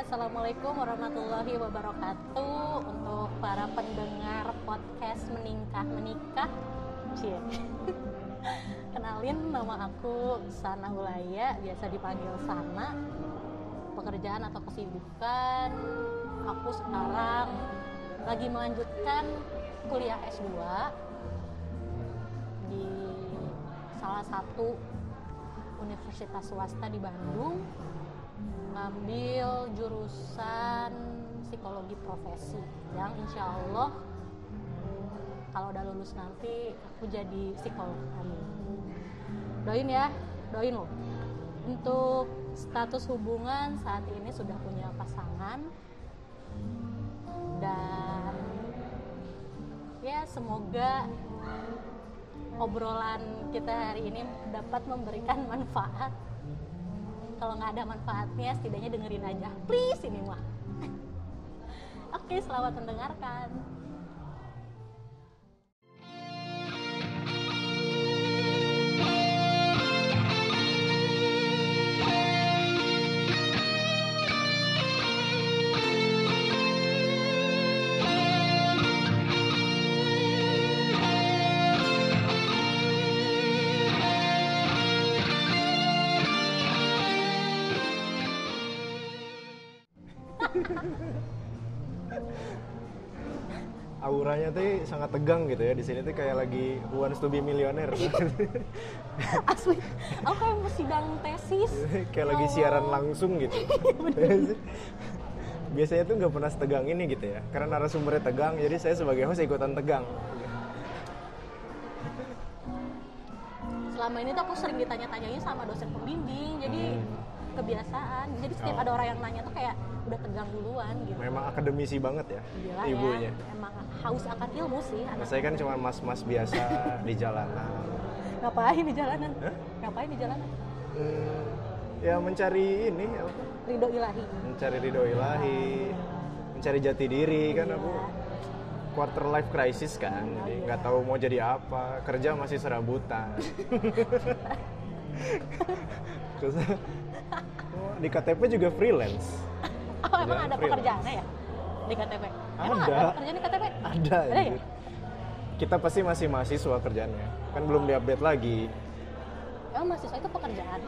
Assalamualaikum warahmatullahi wabarakatuh. Untuk para pendengar podcast Meningkah Menikah. Cie. Kenalin nama aku Sana Hulaya Biasa dipanggil Sana. Pekerjaan atau kesibukan Aku sekarang lagi melanjutkan kuliah S2 Di salah satu universitas swasta di Bandung ngambil jurusan psikologi profesi yang insya Allah kalau udah lulus nanti aku jadi psikolog. Amin. Doain ya doain loh. Untuk status hubungan saat ini sudah punya pasangan. Dan ya semoga obrolan kita hari ini dapat memberikan manfaat kalau nggak ada manfaatnya setidaknya dengerin aja. Please ini mah. Oke selamat mendengarkan auranya tuh sangat tegang gitu ya di sini tuh kayak lagi Wants to be Millionaire. Asli. Aku kayak mau sidang tesis. Kayak lagi Ya siaran langsung gitu. Biasanya tuh nggak pernah setegang ini gitu ya karena narasumbernya tegang jadi saya sebagai host ikutan tegang. Selama ini tuh aku sering ditanya-tanyain sama dosen pembimbing jadi Hmm. Kebiasaan. Jadi setiap Oh. ada orang yang nanya tuh kayak udah tegang duluan gitu. Memang akademisi banget ya Gila ibunya. ya emang haus akan ilmu sih anak saya kan cuma mas-mas biasa di jalanan. Ngapain di jalanan? Hah? ngapain di jalanan? Hmm, ya mencari ini apa? ridho ilahi. Mencari ridho ilahi mencari jati diri kan Iya. aku quarter life crisis kan jadi iya. nggak tahu mau jadi apa. Kerja masih serabutan. Terus oh, di KTP juga freelance Oh emang Ada ada freelance. pekerjaannya ya di KTP? Emang Ada. ada pekerjaan di KTP? ada Ada ya? kita pasti masih mahasiswa kerjanya kan belum diupdate lagi Emang mahasiswa itu pekerjaan,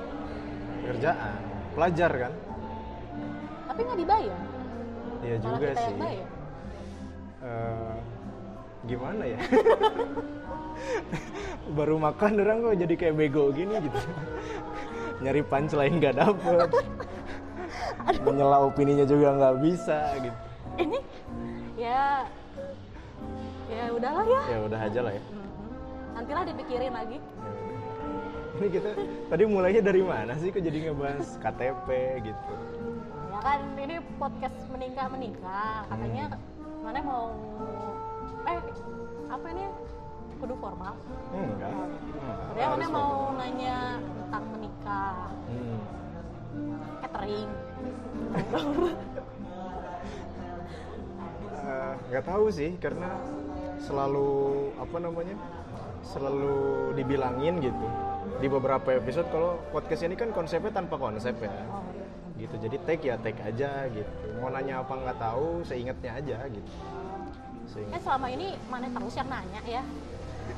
kerjaan pelajar kan tapi nggak dibayar. Iya juga kita sih yang bayar. Eh, gimana ya baru makan orang kok jadi kayak bego gini gitu nyari punchline nggak dapet menyela opininya juga nggak bisa gitu Ini ya ya udahlah ya. ya udah aja lah ya Mhm. Nantilah dipikirin lagi. Ya ini kita tadi mulainya dari mana sih kok jadi ngebahas KTP gitu Ya kan ini podcast menikah menikah. Katanya Hmm. mana mau eh apa ini kudu formal. enggak Oh. Enggak, Dia mana harus mau nanya tentang menikah, Hmm. catering. Eh, nggak tahu sih karena selalu apa namanya selalu dibilangin gitu di beberapa episode kalau podcast ini kan konsepnya tanpa konsep ya Oh, gitu jadi take ya take aja gitu mau nanya apa nggak tahu seingatnya aja gitu Eh seingat selama ini mana terus yang nanya ya?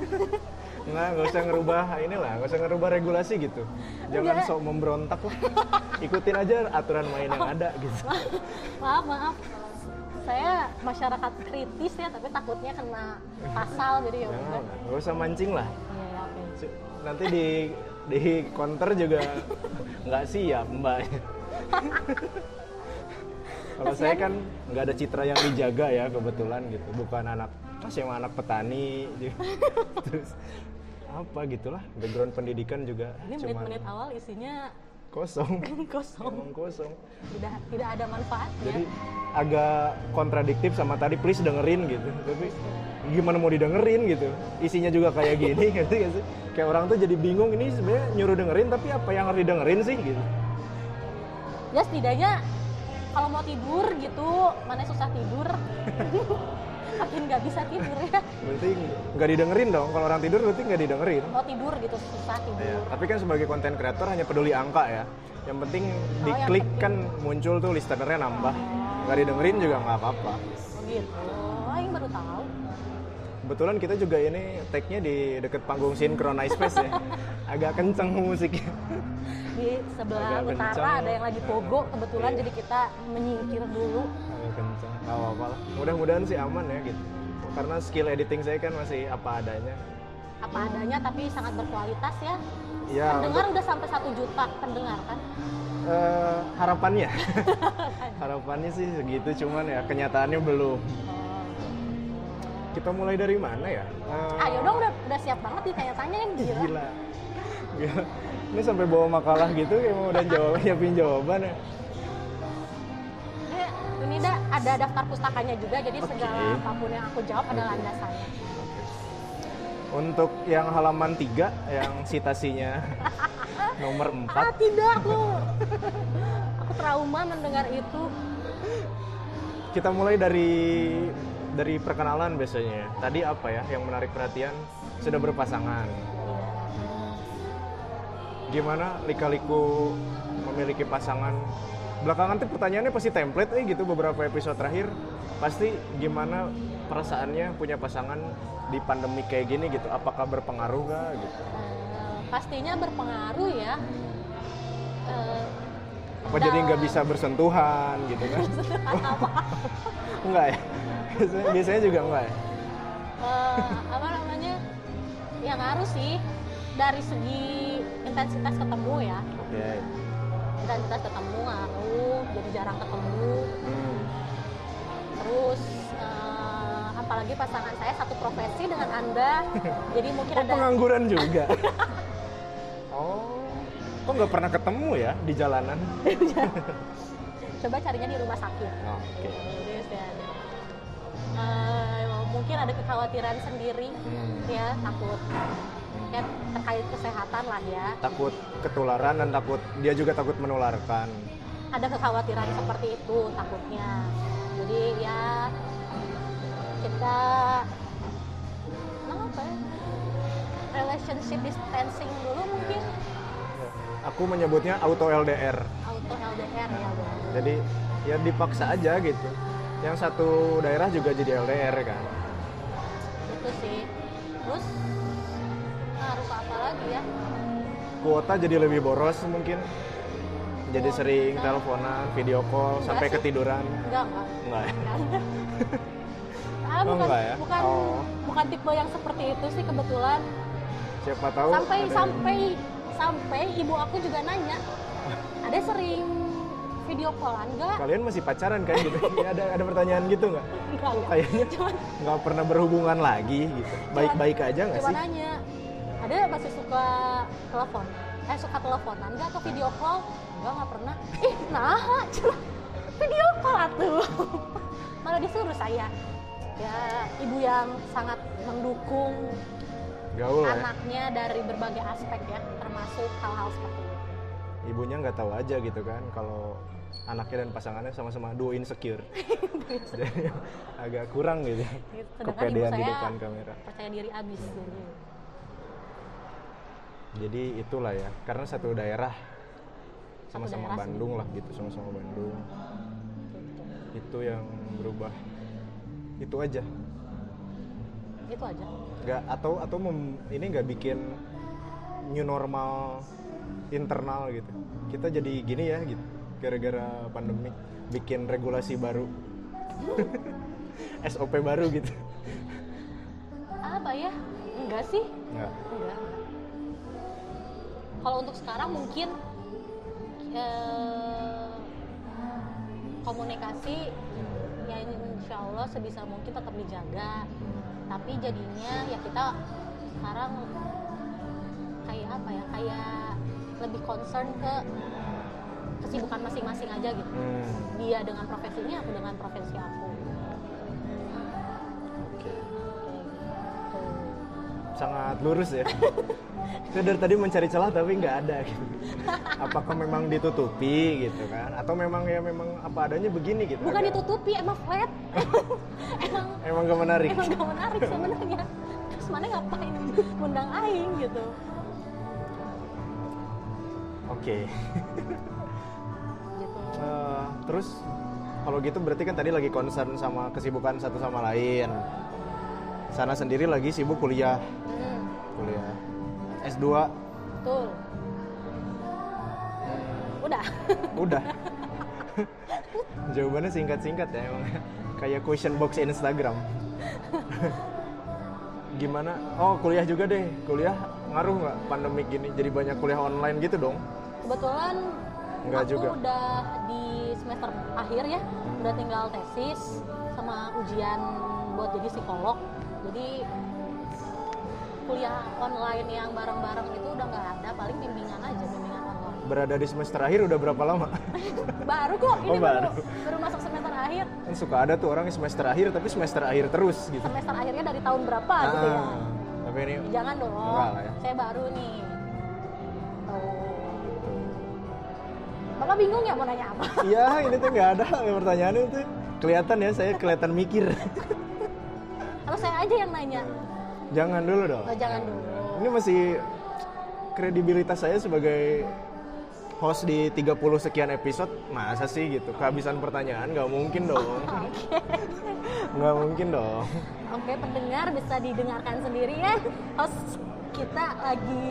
nggak nggak usah ngerubah inilah nggak usah ngerubah regulasi gitu. Jangan Enggak. sok memberontak lah. Ikutin aja aturan main yang ada gitu. Maaf maaf. Saya masyarakat kritis ya tapi takutnya kena pasal jadi ya Jangan udah lah, nggak usah mancing lah. Iya ya, nanti di di counter juga nggak siap mbak. Kalau saya kan nggak ada citra yang dijaga ya kebetulan gitu. Bukan anak emang anak petani. gitu. terus apa gitulah. Background pendidikan juga ini menit-menit awal isinya kosong. kosong. Emang kosong. Tidak tidak ada manfaatnya. Jadi agak kontradiktif sama tadi please dengerin gitu. Tapi gimana mau didengerin gitu? Isinya juga kayak gini gitu sih? Kayak orang tuh jadi bingung ini sebenarnya nyuruh dengerin tapi apa yang harus didengerin sih gitu? Ya setidaknya kalau mau tidur gitu mana susah tidur makin nggak bisa tidur ya berarti nggak didengerin dong kalau orang tidur berarti nggak didengerin mau tidur gitu susah tidur Iya, tapi kan sebagai konten kreator hanya peduli angka ya. Yang penting yang diklik penting. kan muncul tuh listenernya nambah. Nggak didengerin juga nggak apa-apa. oh gitu oh yang baru tahu Kebetulan kita juga ini tag-nya di deket panggung Synchronize Space ya. Agak kenceng musiknya. di sebelah Agak utara kencang. ada yang lagi pogo kebetulan Iya. jadi kita menyingkir dulu Agak kenceng. Nggak apa-apa lah. Mudah-mudahan sih aman ya gitu. Karena skill editing saya kan masih apa adanya. apa adanya tapi sangat berkualitas ya Ya, pendengar udah sampai satu juta pendengar kan eh, harapannya. harapannya sih segitu cuman ya kenyataannya belum. Kita mulai dari mana ya? Eh, ayo dong udah udah siap banget ditanya-tanya yang gila Gila. Gila. Ini sampai bawa makalah gitu kayak mau udah jawab nyiapin jawaban ya. Ini, ini dah ada daftar pustakanya juga jadi Oke. segala apa pun yang aku jawab ada landasannya Untuk yang halaman 3 yang citasinya nomor ah 4 tidak aku aku trauma mendengar itu kita mulai dari dari perkenalan biasanya. Tadi apa ya yang menarik perhatian? Sudah berpasangan. Gimana lika-liku memiliki pasangan? Belakangan tuh pertanyaannya pasti template eh gitu beberapa episode terakhir. Pasti gimana perasaannya punya pasangan di pandemi kayak gini gitu. Apakah berpengaruh gak gitu? Pastinya berpengaruh ya Eh, Apa jadi nggak bisa bersentuhan gitu kan? enggak ya? Biasanya, biasanya juga enggak ya? eh, apa namanya ya ngaruh sih dari segi intensitas ketemu ya Oke. intensitas ketemu ngaruh jadi jarang ketemu Hmm. terus eh, apalagi pasangan saya satu profesi dengan anda jadi mungkin Oh, ada pengangguran juga. oh, kok nggak pernah ketemu ya di jalanan? coba carinya di rumah sakit Oke. Terus ya, eh, mungkin ada kekhawatiran sendiri Hmm. ya takut ya terkait kesehatan lah ya Takut ketularan dan takut dia juga takut menularkan. ada kekhawatiran seperti itu takutnya jadi ya kita nah apa ya relationship distancing dulu mungkin Aku menyebutnya auto LDR. auto LDR ya benar. Jadi ya dipaksa aja gitu. Yang satu daerah juga jadi LDR kan. itu sih terus ke apa lagi ya Kuota jadi lebih boros mungkin. Jadi Kuota. sering teleponan, video call Enggak sampai sih. ketiduran. enggak enggak Enggak ya? ah, Oh, bukan enggak ya? bukan Oh. bukan tipe yang seperti itu sih kebetulan Siapa tahu sampai sampai sampai ibu aku juga nanya ada sering video callan enggak kalian masih pacaran kan gitu? Ada ada pertanyaan gitu nggak? Kayaknya cuman nggak pernah berhubungan lagi gitu. Baik-baik aja nggak sih? nanya ada masih suka telepon? Eh suka teleponan enggak atau video call? Enggak enggak pernah. Ih nah cuma video call atuh. Malah disuruh saya. Ya ibu yang sangat mendukung gaul ya anaknya dari berbagai aspek ya termasuk hal-hal seperti itu. Ibunya nggak tahu aja gitu kan kalau anaknya dan pasangannya sama-sama duo insecure. Jadi agak kurang gitu. Sedangkan ibu kepedean di depan kamera. percaya diri abis jadi jadi itulah ya karena satu daerah sama-sama Bandung lah gitu sama-sama Bandung. Gitu. itu yang berubah. Itu aja itu aja. Nggak atau atau mem- ini nggak bikin new normal internal gitu. Kita jadi gini ya gitu. Gara-gara pandemi bikin regulasi baru. SOP baru gitu. Apa ya? Enggak sih. Nggak. Enggak kalau untuk sekarang mungkin eh, komunikasi ya insya Allah sebisa mungkin tetap dijaga tapi jadinya ya kita sekarang kayak apa ya kayak lebih concern ke kesibukan masing-masing aja gitu. Hmm, dia dengan profesinya aku dengan profesi aku sangat lurus ya. Saya dari tadi mencari celah tapi nggak ada gitu. Apakah memang ditutupi gitu kan? Atau memang ya memang apa adanya begini gitu? bukan Agak- ditutupi emang flat emang Emang gak menarik. emang gak menarik sebenarnya terus mana ngapain ngundang aing gitu Oke. gitu Eh, terus kalau gitu berarti kan tadi lagi concern sama kesibukan satu sama lain. Sana sendiri lagi sibuk kuliah, hmm, kuliah S2. betul udah Udah. Jawabannya singkat-singkat ya emang. Kayak question box Instagram. Gimana? Oh kuliah juga deh. Kuliah ngaruh nggak pandemik gini? Jadi banyak kuliah online gitu dong? kebetulan Enggak aku juga. udah di semester akhir ya udah tinggal tesis sama ujian buat jadi psikolog jadi kuliah online yang bareng-bareng itu udah nggak ada paling bimbingan aja bimbingan online Berada di semester akhir udah berapa lama? baru kok ini Oh, baru baru. baru masuk semester akhir kan suka ada tuh orang semester akhir tapi semester akhir terus gitu. semester akhirnya dari tahun berapa gitu ya Ah, Tapi ini jangan dong ya. saya baru nih bapak bingung ya mau nanya apa Iya, ini tuh nggak ada pertanyaannya tuh. Kelihatan ya, saya kelihatan mikir. atau saya aja yang nanya Jangan dulu dong. oh, jangan dulu Ini masih kredibilitas saya sebagai host di 30 sekian episode, masa sih gitu? Kehabisan pertanyaan nggak mungkin dong. Nggak mungkin dong. oke pendengar bisa didengarkan sendiri ya. Host kita lagi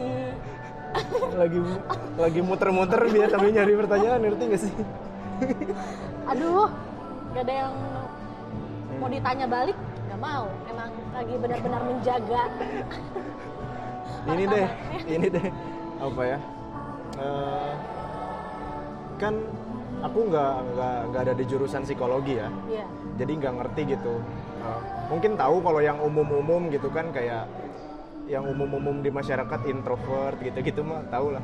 Lagi lagi muter-muter biar kami nyari pertanyaan, ngerti nggak sih? aduh, gak ada yang mau ditanya balik, gak mau. Emang lagi benar-benar menjaga. ini deh, ini deh apa ya? Eh, kan aku nggak nggak nggak ada di jurusan psikologi ya. Iya. jadi nggak ngerti gitu Uh, mungkin tahu kalau yang umum-umum gitu kan kayak yang umum-umum di masyarakat introvert gitu-gitu mah tahu lah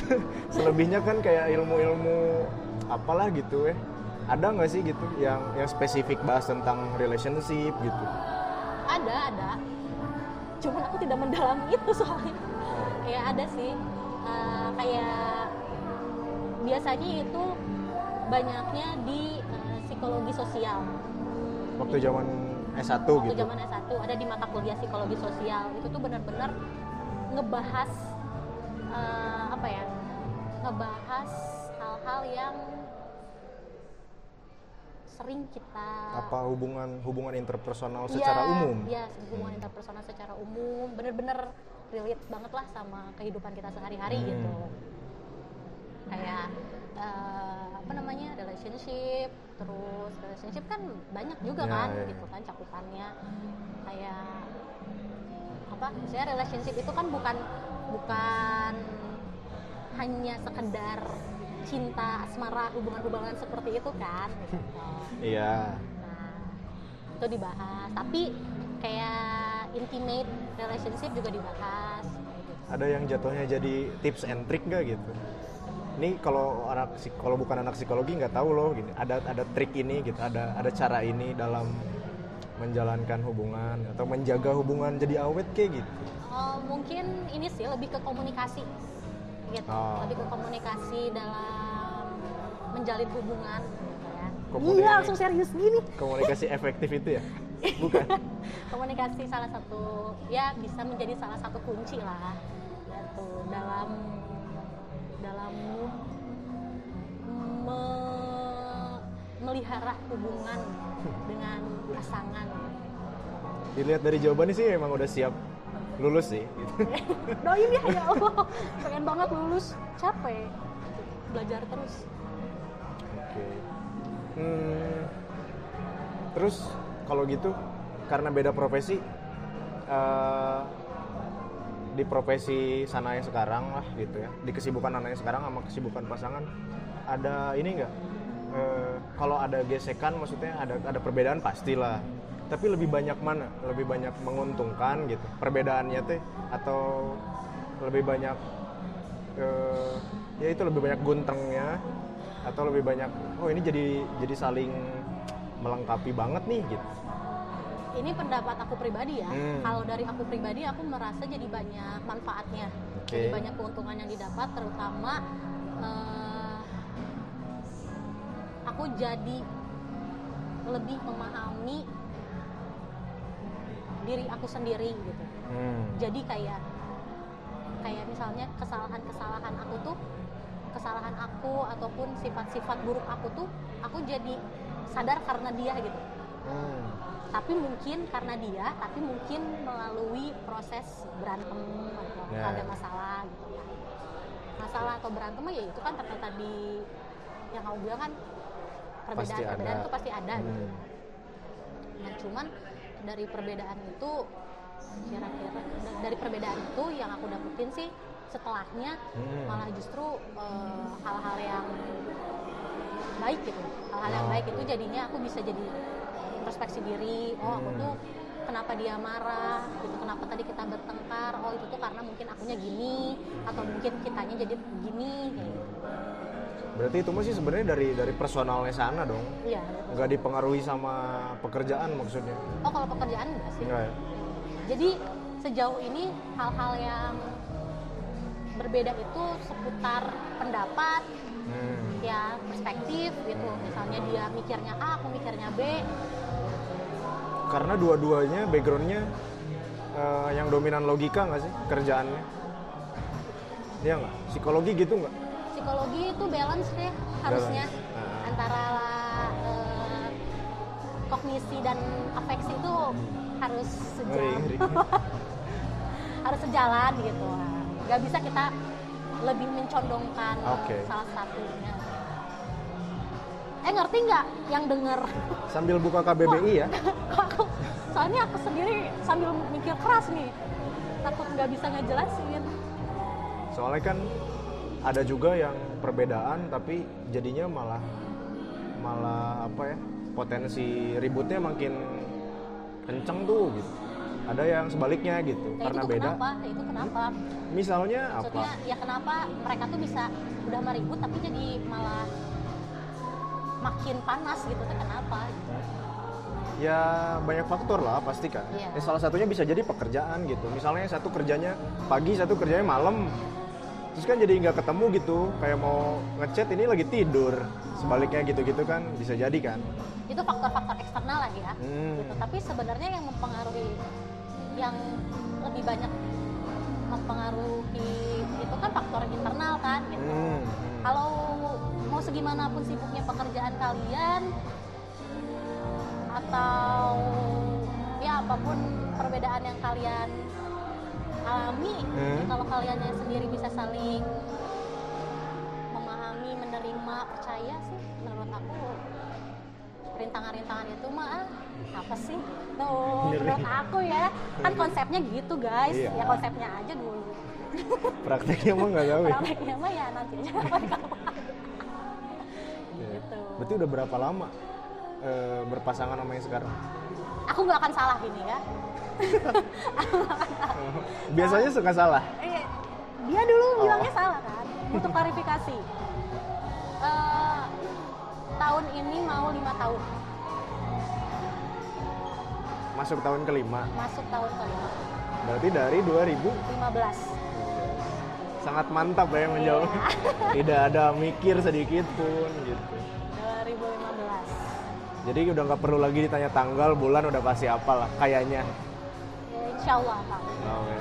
selebihnya kan kayak ilmu-ilmu apalah gitu ya ada nggak sih gitu yang yang spesifik bahas tentang relationship gitu Ada, ada. Cuman aku tidak mendalami itu soalnya. Ya ada sih. Eh, kayak biasanya itu banyaknya di eh, psikologi sosial. waktu zaman S1 waktu gitu zaman S1 ada di mata kuliah psikologi sosial itu tuh benar-benar ngebahas eh, apa ya ngebahas hal-hal yang sering kita apa hubungan hubungan interpersonal Iya, secara umum? iya hubungan interpersonal secara umum. Bener-bener relate banget lah sama kehidupan kita sehari-hari Hmm. gitu. Kayak eh, apa namanya relationship terus relationship kan banyak juga Ya, kan ya. gitu kan cakupannya. Kayak apa saya relationship itu kan bukan bukan hanya sekedar cinta asmara hubungan-hubungan seperti itu kan gitu. iya Nah, itu dibahas. Tapi kayak intimate relationship juga dibahas. ada yang jatuhnya jadi tips and trick nggak gitu ini kalau anak kalau bukan anak psikologi nggak tahu loh gini ada ada trik ini gitu ada ada cara ini dalam menjalankan hubungan atau menjaga hubungan jadi awet kayak gitu Oh, mungkin ini sih lebih ke komunikasi, gitu. Oh. Lebih ke komunikasi dalam menjalin hubungan. Gitu ya. Iya, langsung serius gini. komunikasi efektif itu ya bukan komunikasi salah satu ya bisa menjadi salah satu kunci lah gitu dalam dalam me- melihara hubungan dengan pasangan dilihat dari jawabannya sih emang udah siap lulus sih. Gitu. doain ya ya Allah. Pengen banget lulus. Capek. Belajar terus. Oke. Hmm, terus kalau gitu karena beda profesi eh, di profesi sana yang sekarang lah gitu ya. Di kesibukan anak yang sekarang sama kesibukan pasangan ada ini enggak kalau ada gesekan maksudnya ada ada perbedaan pastilah tapi lebih banyak mana lebih banyak menguntungkan gitu perbedaannya teh atau lebih banyak eh, ya itu lebih banyak guntengnya atau lebih banyak oh ini jadi jadi saling melengkapi banget nih gitu ini pendapat aku pribadi ya. Hmm. Kalau dari aku pribadi, aku merasa jadi banyak manfaatnya, Oke. jadi banyak keuntungan yang didapat, terutama eh, aku jadi lebih memahami diri aku sendiri gitu. Hmm. Jadi kayak kayak misalnya kesalahan-kesalahan aku tuh kesalahan aku ataupun sifat-sifat buruk aku tuh aku jadi sadar karena dia gitu Hmm. tapi mungkin karena dia tapi mungkin melalui proses berantem atau Ya. ada masalah gitu kan masalah atau berantem ya itu kan kata tadi yang kamu bilang kan perbedaan Pasti ada. perbedaan itu pasti ada gitu Hmm. nah cuman dari perbedaan itu kira-kira da- dari perbedaan itu yang aku dapetin sih setelahnya Hmm. malah justru eh, hal-hal yang baik gitu hal-hal yang Oh, baik itu jadinya aku bisa jadi introspeksi diri oh aku Hmm. tuh kenapa dia marah gitu kenapa tadi kita bertengkar oh itu tuh karena mungkin akunya gini atau mungkin kitanya jadi begini kayak gitu. Berarti itu masih sebenarnya dari dari personalnya sana dong. iya Nggak dipengaruhi sama pekerjaan maksudnya. oh kalau pekerjaan enggak sih Enggak ya? Jadi sejauh ini hal-hal yang berbeda itu seputar pendapat, Hmm. ya perspektif gitu. Misalnya dia mikirnya A, aku mikirnya B. Karena dua-duanya backgroundnya eh, yang dominan logika nggak sih kerjaannya? Iya nggak? Psikologi gitu nggak? Psikologi itu balance deh harusnya Balance. Ah. antara eh, kognisi dan afeksi itu harus sejalan, harus sejalan gitu. Gak bisa kita lebih mencondongkan Oke. salah satunya. Eh ngerti nggak yang denger? Sambil buka KBBI ya. soalnya aku sendiri sambil mikir keras nih takut nggak bisa ngejelasin Soalnya kan ada juga yang perbedaan tapi jadinya malah malah apa ya potensi ributnya makin kenceng tuh gitu. Ada yang sebaliknya gitu nah karena itu beda. kenapa Ya, itu kenapa Misalnya apa? maksudnya ya kenapa mereka tuh bisa udah meribut tapi jadi malah makin panas gitu kenapa Ya banyak faktor lah pasti kan. Iya. Ya, salah satunya bisa jadi pekerjaan gitu. Misalnya satu kerjanya pagi, satu kerjanya malam. Terus kan jadi nggak ketemu gitu. Kayak mau ngechat ini lagi tidur. Sebaliknya gitu-gitu kan bisa jadi kan. itu faktor-faktor eksternal lagi ya Hmm. gitu tapi sebenarnya yang mempengaruhi yang lebih banyak mempengaruhi itu kan faktor internal kan gitu Hmm. kalau mau segimanapun sibuknya pekerjaan kalian atau ya apa pun perbedaan yang kalian alami Hmm. kalau kalian sendiri bisa saling memahami menerima percaya sih menurut aku rintangan-rintangan itu mah ah, apa sih tuh menurut aku ya kan konsepnya gitu guys Iya. ya konsepnya aja dulu Prakteknya mah nggak tahu ya. prakteknya mah ya nanti aja. Iya. gitu Berarti udah berapa lama eh, berpasangan sama yang sekarang? aku nggak akan salah gini ya Biasanya suka salah. Eh, dia dulu Oh. bilangnya salah kan untuk klarifikasi Eh, tahun ini mau lima tahun Masuk tahun kelima. masuk tahun kelima Berarti dari 2000 15 sangat mantap ya menjawab. Iya. Tidak ada mikir sedikit pun gitu. 2015 Jadi udah nggak perlu lagi ditanya tanggal, bulan udah pasti apa lah kayaknya. Ya, insya Allah Kang. Oke.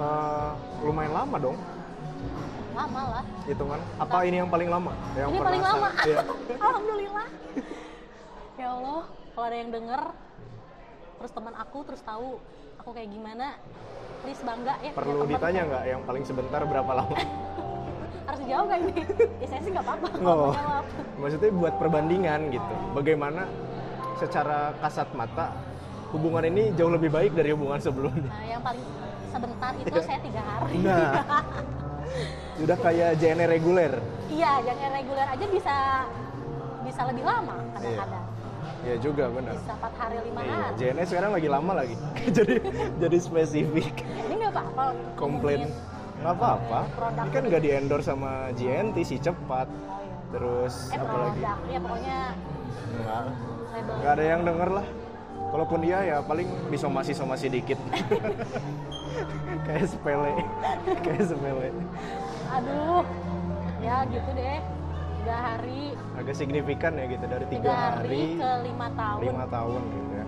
Eh, lumayan lama dong lama lah hitungan. Apa ini yang paling lama? Yang ini paling lama Iya. alhamdulillah ya Allah kalau ada yang denger terus teman aku terus tahu aku kayak gimana please bangga ya Perlu ditanya nggak yang paling sebentar berapa lama? harus dijawab nggak ini ya saya sih nggak apa-apa Oh. Maksudnya buat perbandingan gitu. Bagaimana secara kasat mata hubungan ini jauh lebih baik dari hubungan sebelumnya. nah yang paling sebentar itu saya tiga hari Nah, udah kayak JNE reguler. iya yang reguler aja bisa bisa lebih lama kadang-kadang Ya juga benar. bisa empat hari lima Iya, hari JNE sekarang lagi lama lagi. jadi jadi spesifik. ini nggak apa-apa Komplain nggak apa-apa. Ini kan nggak di endorse sama JNT si cepat. oh iya Terus eh apa lagi? ya pokoknya Nggak, nggak ada yang denger lah. Kalaupun iya ya paling disomasi-somasi dikit. Kayak sepele. Kayak sepele. Aduh. Ya gitu deh. Tiga hari. Agak signifikan ya gitu dari tiga tiga hari hari ke lima tahun. lima tahun gitu ya.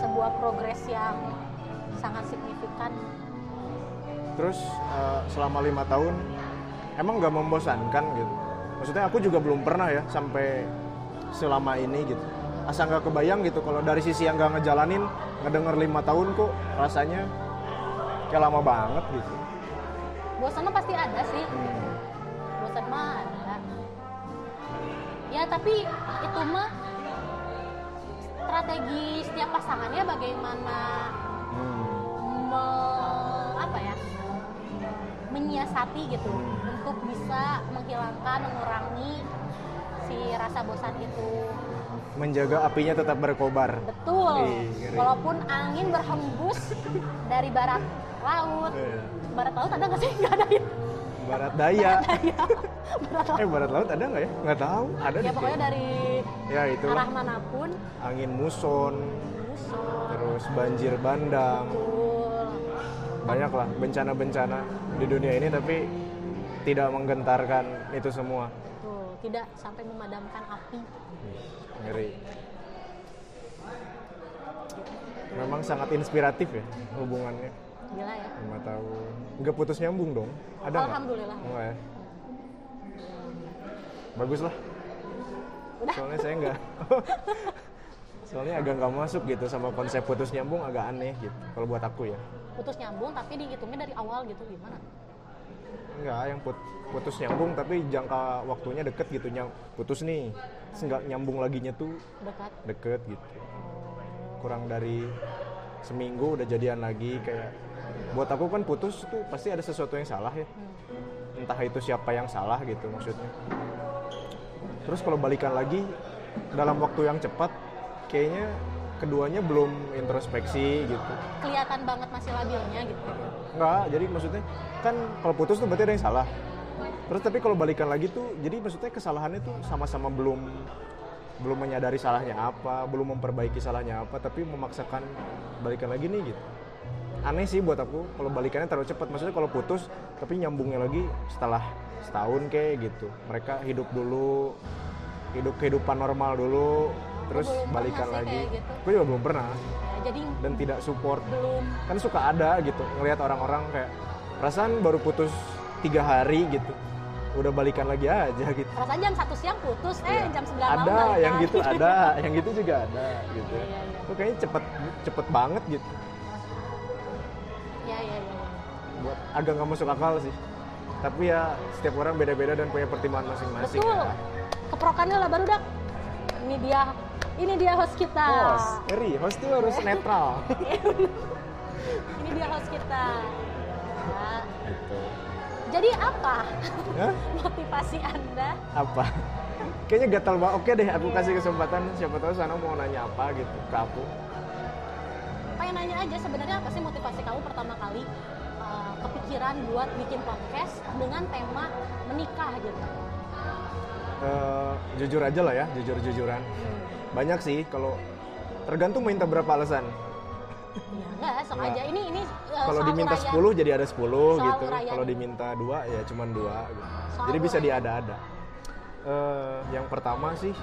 Sebuah progres yang sangat signifikan. Terus eh, selama lima tahun emang nggak membosankan gitu? Maksudnya aku juga belum pernah ya sampai selama ini gitu asal nggak kebayang gitu kalau dari sisi yang nggak ngejalanin ngedenger lima tahun kok rasanya kayak lama banget gitu. Bosan mah pasti ada sih. Hmm. bosan mah ada. Ya tapi itu mah strategi setiap pasangannya bagaimana Hmm. me- apa ya menyiasati gitu untuk bisa menghilangkan mengurangi si rasa bosan itu menjaga apinya tetap berkobar. Betul. Ih, ngeri. walaupun angin berhembus dari barat laut. Iya. barat laut ada nggak sih? Nggak ada ya? Barat daya. Barat laut eh barat laut ada nggak ya? Nggak tahu. Ada ya pokoknya dari ya itu arah mana pun. Angin muson. Musuh terus banjir bandang. Betul. Banyak lah bencana-bencana di dunia ini tapi tidak menggentarkan itu semua. Betul. Tidak sampai memadamkan api ngeri. Memang sangat inspiratif ya hubungannya. Gila ya. Lima tahun. Nggak putus nyambung dong. Ada alhamdulillah. Enggak ya? Bagus lah. Udah. Soalnya saya nggak soalnya agak nggak masuk gitu sama konsep putus nyambung agak aneh gitu kalau buat aku ya. Putus nyambung tapi dihitungnya dari awal gitu gimana? Enggak, yang put- putus nyambung tapi jangka waktunya deket gitu nyam putus nih nggak nyambung laginya tuh dekat? deket gitu. Kurang dari seminggu udah jadian lagi kayak buat aku kan putus tuh pasti ada sesuatu yang salah ya. Hmm. entah itu siapa yang salah gitu maksudnya. Terus kalau balikan lagi dalam waktu yang cepat kayaknya keduanya belum introspeksi gitu. Kelihatan banget masih labilnya gitu. Enggak, jadi maksudnya kan kalau putus tuh berarti ada yang salah. Terus tapi kalau balikan lagi tuh, jadi maksudnya kesalahannya tuh sama-sama belum belum menyadari salahnya apa, belum memperbaiki salahnya apa, tapi memaksakan balikan lagi nih gitu. Aneh sih buat aku kalau balikannya terlalu cepat. Maksudnya kalau putus tapi nyambungnya lagi setelah setahun kayak gitu. Mereka hidup dulu, hidup kehidupan normal dulu, terus belum balikan lagi. gitu. Gue juga belum pernah Ya, jadi dan tidak support belum kan suka ada gitu ngelihat orang-orang kayak perasaan baru putus tiga hari gitu udah balikan lagi aja gitu. Perasaan jam satu siang putus eh Ya. jam 9 malam ada balikan. yang gitu ada yang gitu juga ada gitu. Iya, iya. Tuh kayaknya cepet cepet banget gitu. Ya ya ya buat agak nggak masuk akal sih. Tapi ya setiap orang beda-beda dan punya pertimbangan masing-masing betul. ya. keprokannya lah baru dak. Ini dia ini dia host kita. Host eri host tuh harus netral. Ini dia host kita. Ya. gitu jadi apa? Hah? motivasi anda? Apa? Kayaknya gatal banget oke deh aku kasih kesempatan. Siapa tahu sana mau nanya apa gitu ke aku. Pengen nanya aja sebenarnya apa sih motivasi kamu pertama kali uh, kepikiran buat bikin podcast dengan tema menikah gitu? Eh, jujur aja lah ya jujur-jujuran. Banyak sih kalau tergantung minta berapa alasan ya enggak sok Enggak. aja. Ini ini uh, kalau diminta uraian. 10 jadi ada 10 Soal gitu. kalau diminta dua ya cuman dua gitu. Soal jadi bisa diada-ada. Eh, yang pertama sih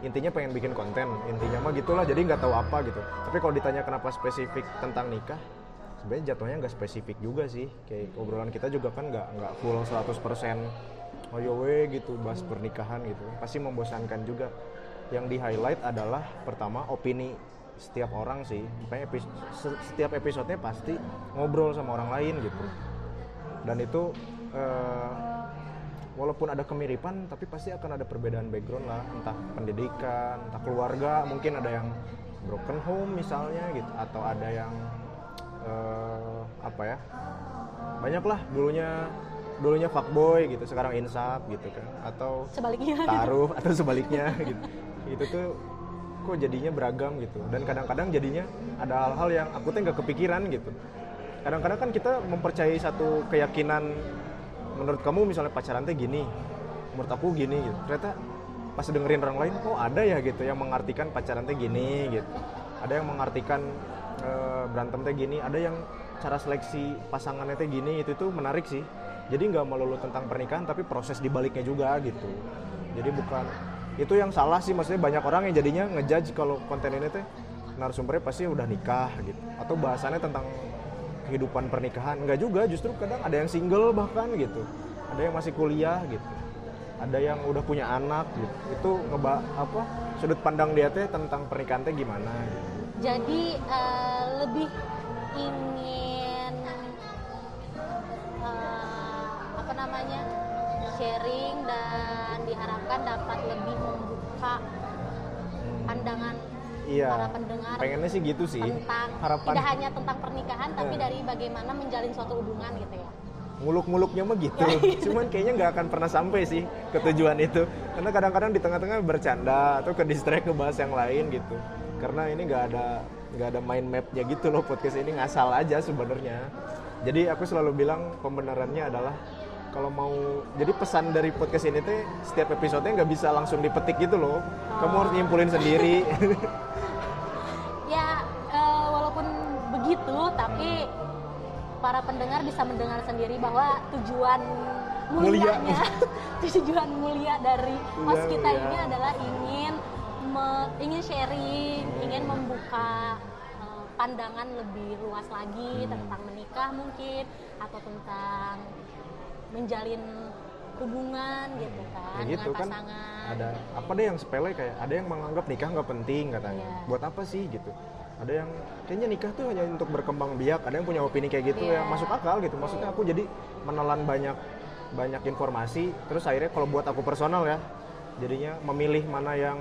intinya pengen bikin konten. Intinya mah gitulah jadi nggak tahu apa gitu. Tapi kalau ditanya kenapa spesifik tentang nikah sebenarnya jatuhnya nggak spesifik juga sih. Kayak obrolan kita juga kan nggak nggak full 100% oh we gitu bahas pernikahan gitu. Pasti membosankan juga. Yang di highlight adalah pertama opini setiap orang sih. Makanya epi- se- setiap episodenya pasti ngobrol sama orang lain gitu. Dan itu eh, walaupun ada kemiripan tapi pasti akan ada perbedaan background lah. Entah pendidikan entah keluarga mungkin ada yang broken home misalnya gitu atau ada yang eh, apa ya banyak lah dulunya dulunya fuckboy gitu sekarang insaf gitu kan. Atau sebaliknya. taruh atau sebaliknya gitu. Itu tuh kok jadinya beragam gitu. Dan kadang-kadang jadinya ada hal-hal yang aku tuh nggak kepikiran gitu. Kadang-kadang kan kita mempercayai satu keyakinan menurut kamu misalnya pacaran teh gini menurut aku gini gitu. Ternyata pas dengerin orang lain kok ada ya gitu yang mengartikan pacaran teh gini gitu. Ada yang mengartikan eh, berantem teh gini ada yang cara seleksi pasangannya teh gini itu tuh menarik sih. Jadi nggak melulu tentang pernikahan tapi proses dibaliknya juga gitu. Jadi bukan itu yang salah sih maksudnya banyak orang yang jadinya ngejudge kalau konten ini teh narasumbernya pasti udah nikah gitu. Atau bahasannya tentang kehidupan pernikahan. Enggak juga justru kadang ada yang single bahkan gitu. Ada yang masih kuliah gitu. Ada yang udah punya anak gitu. Itu ngeba apa sudut pandang dia teh tentang pernikahan teh gimana gitu. Jadi eh, lebih ingin eh, apa namanya sharing dan diharapkan dapat lebih membuka pandangan iya. para pendengar pengennya sih gitu sih. tentang harapan tidak hanya tentang pernikahan tapi Eh. dari bagaimana menjalin suatu hubungan gitu ya. muluk-muluknya mah gitu. Iya. cuman kayaknya nggak akan pernah sampai sih ke tujuan itu. Karena kadang-kadang di tengah-tengah bercanda atau ke distract ngebahas yang lain gitu. Karena ini nggak ada nggak ada mind mapnya gitu loh. Podcast ini ngasal aja sebenarnya. Jadi aku selalu bilang pembenarannya adalah kalau mau jadi pesan dari podcast ini tuh setiap episodenya nggak bisa langsung dipetik gitu loh kamu harus nyimpulin sendiri Ya eh, walaupun begitu tapi para pendengar bisa mendengar sendiri bahwa tujuan Mulia. mulianya tujuan mulia dari host kita iya. ini adalah ingin me- ingin sharing, ingin membuka eh, pandangan lebih luas lagi Hmm. tentang menikah mungkin atau tentang menjalin hubungan gitu kan Ya gitu dengan kan. pasangan. ada apa deh yang sepele kayak ada yang menganggap nikah nggak penting katanya. Iya. buat apa sih gitu? Ada yang kayaknya nikah tuh hanya untuk berkembang biak. Ada yang punya opini kayak gitu Iya. yang masuk akal gitu. Maksudnya aku jadi menelan banyak banyak informasi terus akhirnya kalau buat aku personal ya jadinya memilih mana yang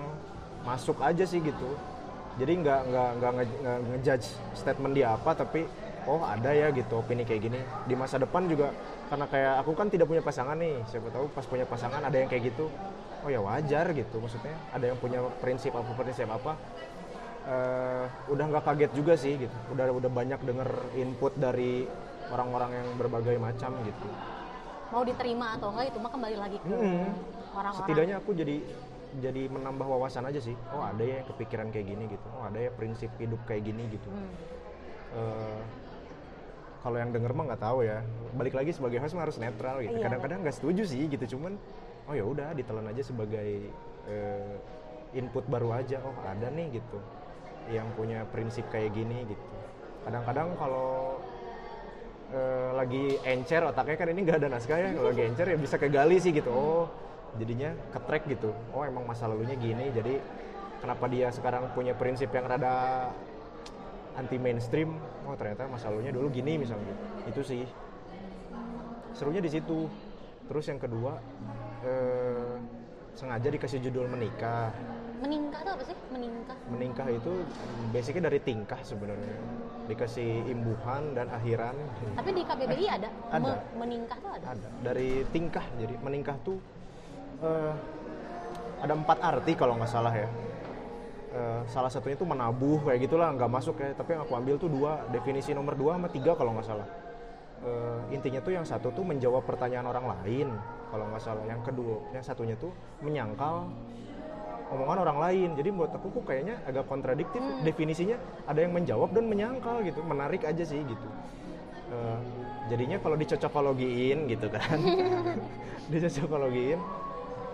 masuk aja sih gitu. Jadi nggak nggak nggak nge- nge- ngejudge statement dia apa tapi oh ada ya gitu opini kayak gini. Di masa depan juga karena kayak aku kan tidak punya pasangan nih siapa tahu pas punya pasangan ada yang kayak gitu. Oh ya wajar gitu maksudnya ada yang punya prinsip apa prinsip apa. Eh, udah nggak kaget juga sih gitu. Udah udah banyak denger input dari orang-orang yang berbagai macam gitu. Mau diterima atau enggak itu mah kembali lagi ke Mm-mm. orang-orang. setidaknya aku jadi jadi menambah wawasan aja sih. Oh ada ya kepikiran kayak gini gitu. Oh ada ya prinsip hidup kayak gini gitu. Hmm. Eh, kalau yang denger mah nggak tahu ya. Balik lagi sebagai host mah harus netral gitu. Iya. kadang-kadang nggak setuju sih gitu cuman oh ya udah ditelan aja sebagai eh, input baru aja. Oh ada nih gitu. Yang punya prinsip kayak gini gitu. Kadang-kadang kalau eh, lagi encer otaknya kan ini nggak ada naskah ya. Kalau lagi encer ya bisa kegali sih gitu. Oh jadinya ketrek gitu. Oh emang masa lalunya gini jadi kenapa dia sekarang punya prinsip yang rada anti mainstream oh ternyata masa lalunya dulu gini misalnya gitu itu sih serunya di situ terus yang kedua eh, sengaja dikasih judul menikah Meningkah tuh apa sih? Meningkah. menikah itu basicnya dari tingkah sebenarnya dikasih imbuhan dan akhiran Tapi di KBBI ada. Ada. Me- meningkah tuh ada. ada dari tingkah jadi menikah tuh eh, ada empat arti kalau nggak salah ya Eh, salah satunya tuh menabuh kayak gitulah nggak masuk ya. Tapi yang aku ambil tuh dua definisi nomor dua sama tiga kalau nggak salah. Eh, intinya tuh yang satu tuh menjawab pertanyaan orang lain kalau nggak salah. Yang kedua yang satunya tuh menyangkal omongan orang lain. Jadi buat aku kok kayaknya agak kontradiktif. Definisinya ada yang menjawab dan menyangkal gitu. Menarik aja sih gitu. Eh, jadinya kalau dicocokologiin gitu kan. Dicocokologiin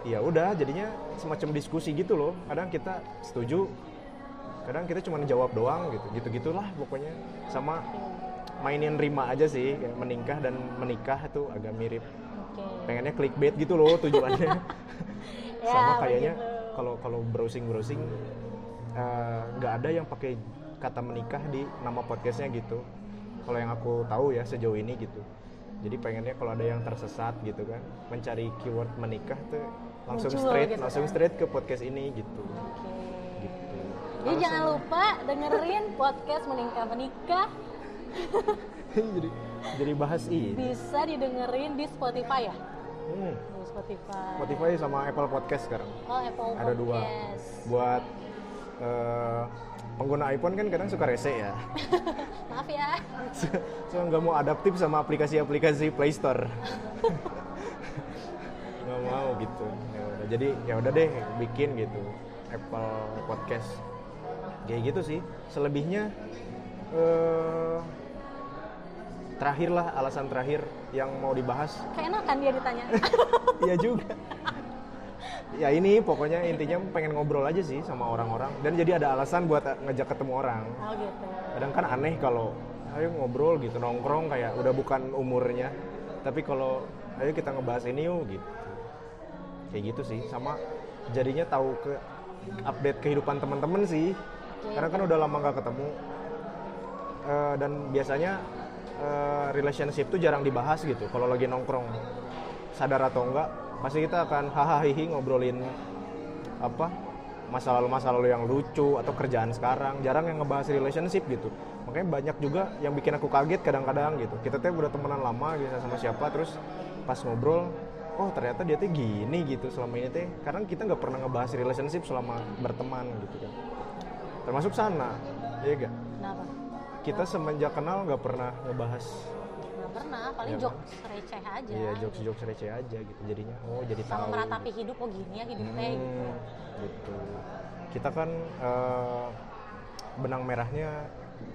ya udah jadinya semacam diskusi gitu loh. Kadang kita setuju kadang kita cuma jawab doang gitu. Gitu gitulah pokoknya. Sama mainin rima aja sih kayak meningkah dan menikah itu agak mirip. Oke. pengennya clickbait gitu loh tujuannya. Ya, sama kayaknya kalau kalau browsing browsing nggak ada yang pakai kata menikah di nama podcastnya gitu. Kalau yang aku tahu ya sejauh ini gitu. Jadi pengennya kalau ada yang tersesat gitu kan mencari keyword menikah tuh langsung Muncul straight gitu langsung kan. straight ke podcast ini gitu. Oke. gitu. Jadi Langsung- jangan lupa dengerin podcast menikah menikah jadi jadi bahas ini. Bisa didengerin di Spotify ya. Hmm, Di Spotify. Spotify sama Apple Podcast sekarang. Oh Apple ada dua. Buat eh, pengguna iPhone kan kadang suka rese ya. Maaf ya. so nggak mau adaptif sama aplikasi-aplikasi Play Store. Nggak mau gitu jadi ya udah deh bikin gitu Apple Podcast kayak gitu sih selebihnya eh terakhir lah alasan terakhir yang mau dibahas Keenakan dia ditanya. Iya juga. ya ini pokoknya intinya pengen ngobrol aja sih sama orang-orang dan jadi ada alasan buat ngajak ketemu orang. oh gitu. Kadang kan aneh kalau ayo ngobrol gitu nongkrong kayak udah bukan umurnya. Tapi kalau ayo kita ngebahas ini yuk gitu. Kayak gitu sih sama jadinya tahu ke update kehidupan teman-teman sih. Oke. Karena kan udah lama nggak ketemu. Eh, dan biasanya eh, relationship tuh jarang dibahas gitu kalau lagi nongkrong sadar atau enggak pasti kita akan hahaha ngobrolin apa masa lalu masa lalu yang lucu atau kerjaan sekarang jarang yang ngebahas relationship gitu makanya banyak juga yang bikin aku kaget kadang-kadang gitu kita tuh udah temenan lama gitu sama siapa terus pas ngobrol oh ternyata dia tuh gini gitu selama ini teh. Karena kita nggak pernah ngebahas relationship selama berteman gitu kan. Termasuk sana ya gak Kenapa? kita semenjak kenal nggak pernah ngebahas. Nggak pernah, paling Iya, jokes receh aja. iya jokes jokes receh aja gitu jadinya. Oh jadi Sama tahu. meratapi hidup, oh gini ya hidup teh gitu. Hmm, gitu. Kita kan eh, benang merahnya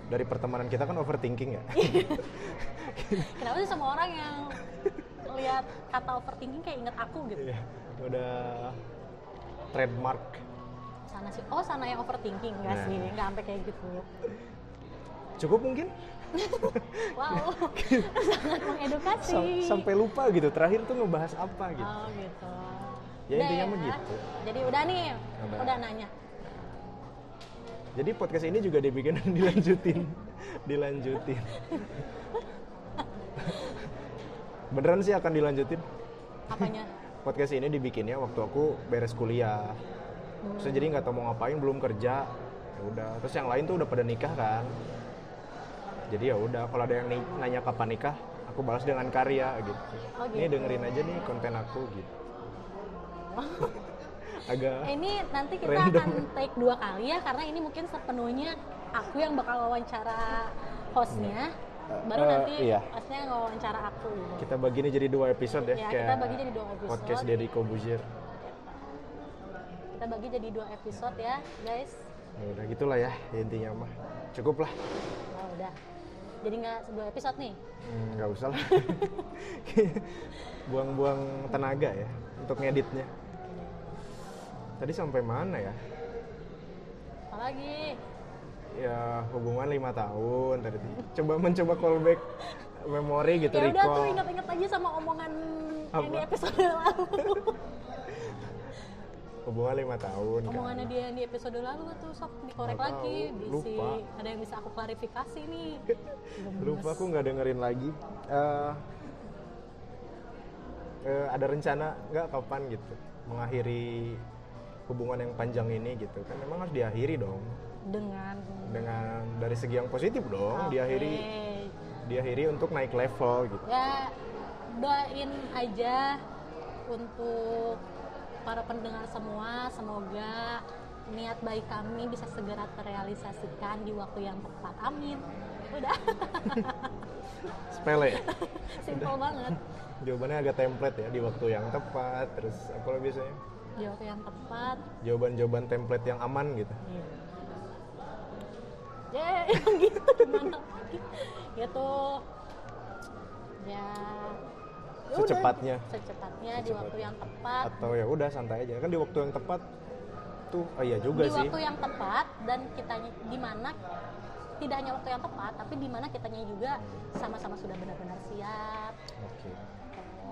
dari pertemanan kita kan overthinking ya. Kenapa sih semua orang yang lihat kata overthinking kayak inget aku gitu? Iya, udah trademark Sana sih, oh sana yang overthinking enggak Nah. sih, nggak sampai kayak gitu. cukup mungkin Wow, sangat mengedukasi. Sam- sampai lupa gitu terakhir tuh ngebahas apa gitu Oh gitu. Ya, Udah intinya mah gitu. Jadi udah nih, Udah. udah, nanya. jadi podcast ini juga dibikin dilanjutin dilanjutin beneran sih akan dilanjutin. Apanya? podcast ini dibikinnya waktu aku beres kuliah. Terus jadi nggak tahu mau ngapain belum kerja. Ya udah. Terus yang lain tuh udah pada nikah kan. Jadi ya udah kalau ada yang nanya kapan nikah aku balas dengan karya gitu. Oh, ini gitu. dengerin aja nih konten aku gitu. Agak ini nanti kita Random. akan take dua kali ya, karena ini mungkin sepenuhnya aku yang bakal wawancara hostnya, baru Eh, nanti iya. hostnya wawancara aku. Gitu. kita bagi ini jadi dua episode ya, Ya, kayak kita bagi jadi dua episode. podcast Deddy Kobuzir Kita bagi jadi dua episode ya, guys. ya udah gitulah ya intinya mah cukup lah Nah, udah. Jadi nggak dua episode nih. Hmm, nggak usah lah buang-buang tenaga ya untuk ngeditnya tadi sampai mana ya Apalagi? Ya hubungan lima tahun tadi coba mencoba callback memori gitu Ya udah tuh recall ingat-ingat aja sama omongan yang di Apa? episode lalu. hubungan lima tahun kan. Omongannya dia yang di episode lalu tuh sok dikorek lagi, tahu, bisi. lupa. Ada yang bisa aku klarifikasi nih. lupa aku nggak dengerin lagi Eh, eh, ada rencana nggak kapan gitu mengakhiri hubungan yang panjang ini gitu kan memang harus diakhiri dong Dengan dengan dari segi yang positif dong Oke. diakhiri diakhiri untuk naik level gitu. Ya doain aja untuk para pendengar semua semoga niat baik kami bisa segera terrealisasikan di waktu yang tepat. Amin. Udah. Sepele. Ya simple banget. Jawabannya agak template ya di waktu yang tepat. Terus apa biasanya? Di waktu yang tepat. Jawaban-jawaban template yang aman gitu. Iya. Ya, yang gitu gimana lagi? Gitu. Ya. ya udah, Secepatnya. Secepatnya di Secepatnya. waktu yang tepat. atau ya udah santai aja kan di waktu yang tepat tuh oh iya juga di sih waktu yang tepat dan kitanya di mana tidak hanya waktu yang tepat, tapi di mana kitanya juga sama-sama sudah benar-benar siap. oke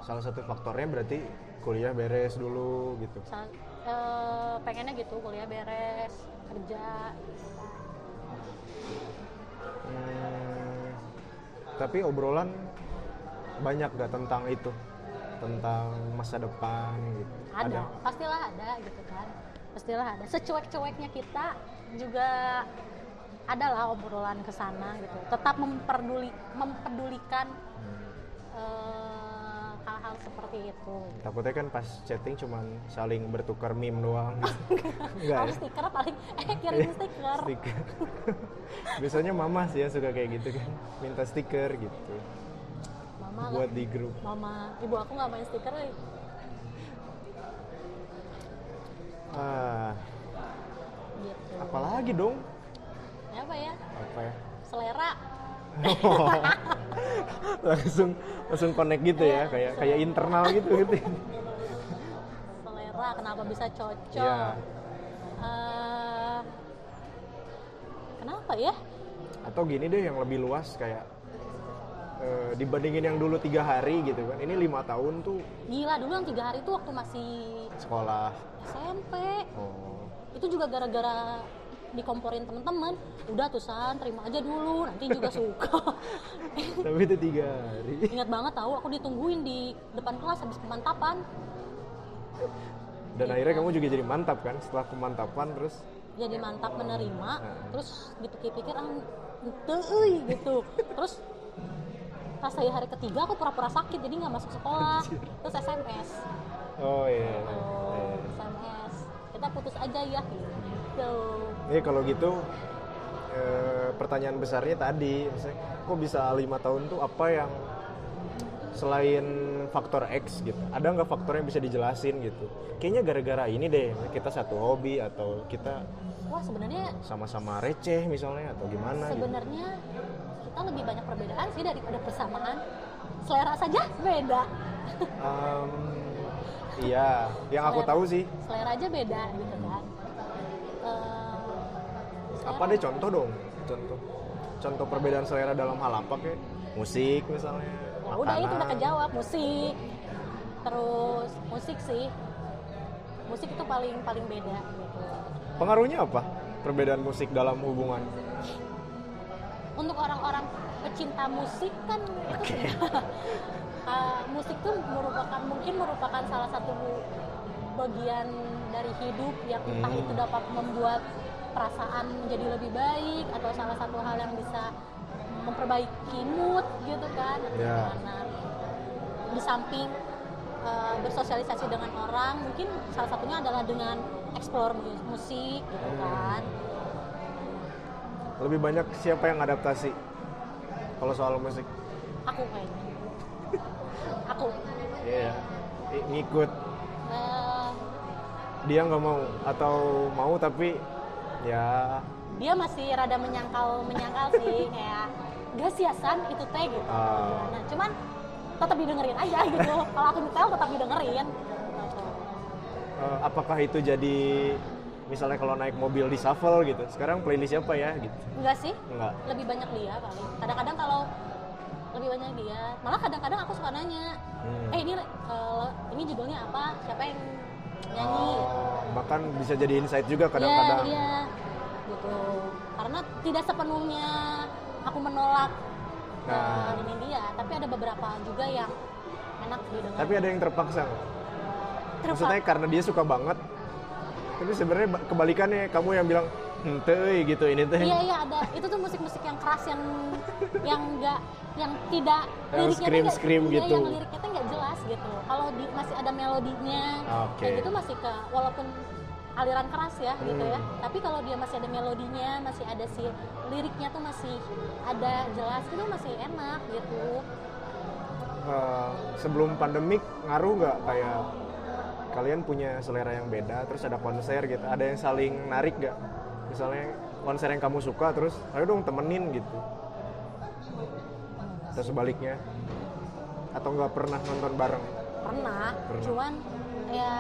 salah satu faktornya berarti kuliah beres dulu gitu Sa- eh, pengennya gitu, kuliah beres, kerja. Hmm, tapi obrolan banyak gak tentang itu tentang masa depan gitu. Ada, pastilah ada gitu kan. Pastilah ada. Secuek-cueknya kita juga adalah obrolan ke sana gitu. Tetap memperduli mempedulikan Hmm. eh, hal-hal seperti itu. Takutnya kan pas chatting cuman saling bertukar meme doang. Enggak. Ya stiker paling eh kirim stiker. Stiker. Biasanya mama sih yang suka kayak gitu kan. Minta stiker gitu. Mama buat di grup. Mama. Ibu aku nggak main stiker eh. Ah, gitu. Apalagi dong? Apa ya? Apa ya? selera langsung langsung connect gitu ya, Iya, kayak langsung. kayak internal gitu gitu. selera kenapa bisa cocok Iya. Eh, kenapa ya Atau gini deh yang lebih luas kayak eh, dibandingin yang dulu tiga hari gitu kan. Ini lima tahun tuh gila dulu yang tiga hari itu waktu masih sekolah. SMP Oh. itu juga gara-gara dikomporin temen-temen udah tuh san terima aja dulu nanti juga suka. Tapi itu tiga hari. ingat banget tahu aku ditungguin di depan kelas habis pemantapan Dan Iya. akhirnya kamu juga jadi mantap kan? Setelah pemantapan terus? Jadi mantap menerima Nah. terus dipikir-pikir ah euy, gitu. Terus pas saya hari ketiga aku pura-pura sakit jadi nggak masuk sekolah. Terus SMS oh iya. oh, SMS kita putus aja ya gitu Ini kalau gitu eh, pertanyaan besarnya tadi, misalnya, kok bisa lima tahun tuh apa yang selain faktor X gitu? Ada nggak faktor yang bisa dijelasin gitu? Kayaknya gara-gara ini deh, kita satu hobi atau kita wah sebenarnya sama-sama receh misalnya atau gimana gitu? sebenarnya kita lebih banyak perbedaan sih daripada persamaan selera saja beda Em, iya, yang aku Selera. tahu sih. selera aja beda gitu kan Eh, Apa deh contoh dong? Contoh, contoh perbedaan selera dalam hal apa kayak musik misalnya? ya udah itu udah kejawab musik terus musik sih musik itu paling paling beda gitu Pengaruhnya apa? Perbedaan musik dalam hubungan? untuk orang-orang pecinta musik kan itu sudah uh, musik tuh merupakan mungkin merupakan salah satu bagian dari hidup yang entah Hmm. itu dapat membuat perasaan menjadi lebih baik atau salah satu hal yang bisa memperbaiki mood gitu kan gimana di samping uh, bersosialisasi dengan orang mungkin salah satunya adalah dengan explore mu- musik gitu Hmm. kan Lebih banyak siapa yang adaptasi? Kalau soal musik? aku kayaknya aku Iya. I- Ngikut. Dia nggak mau atau mau tapi ya dia masih rada menyangkal menyangkal sih kayak gak siasan itu teh gitu Ah. nah cuman tetap didengerin aja gitu kalau aku nyetel tetap didengerin Gitu. eh, apakah itu jadi misalnya kalau naik mobil di shuffle gitu. Sekarang playlist siapa ya gitu? enggak sih Enggak. lebih banyak dia paling kadang-kadang kalau lebih banyak dia malah kadang-kadang aku suka nanya Hmm. eh ini eh, ini judulnya apa siapa yang nyanyi Oh, bahkan bisa jadi insight juga Iya, kadang-kadang. iya gitu karena tidak sepenuhnya aku menolak Nah. eh, ini dia tapi ada beberapa juga yang enak didengar Tapi ada yang terpaksa nggak? Terpa- Maksudnya karena dia suka banget. Tapi sebenarnya ba- kebalikannya kamu yang bilang ente euy," gitu ini teh. iya iya ada itu tuh musik-musik yang keras yang yang enggak yang tidak Yang liriknya tuh nggak- scream-scream iya, gitu. yang liriknya tuh nggak jelas gitu kalau masih ada melodinya Oke. kayak gitu masih ke walaupun aliran keras ya gitu ya Hmm. tapi kalau dia masih ada melodinya masih ada si liriknya tuh masih ada jelas itu masih enak gitu Eh, sebelum pandemik ngaruh nggak kayak kalian punya selera yang beda terus ada konser gitu ada yang saling narik nggak misalnya konser yang kamu suka terus ayo dong temenin gitu atau sebaliknya? Atau nggak pernah nonton bareng? Pernah, Pernah. cuman ya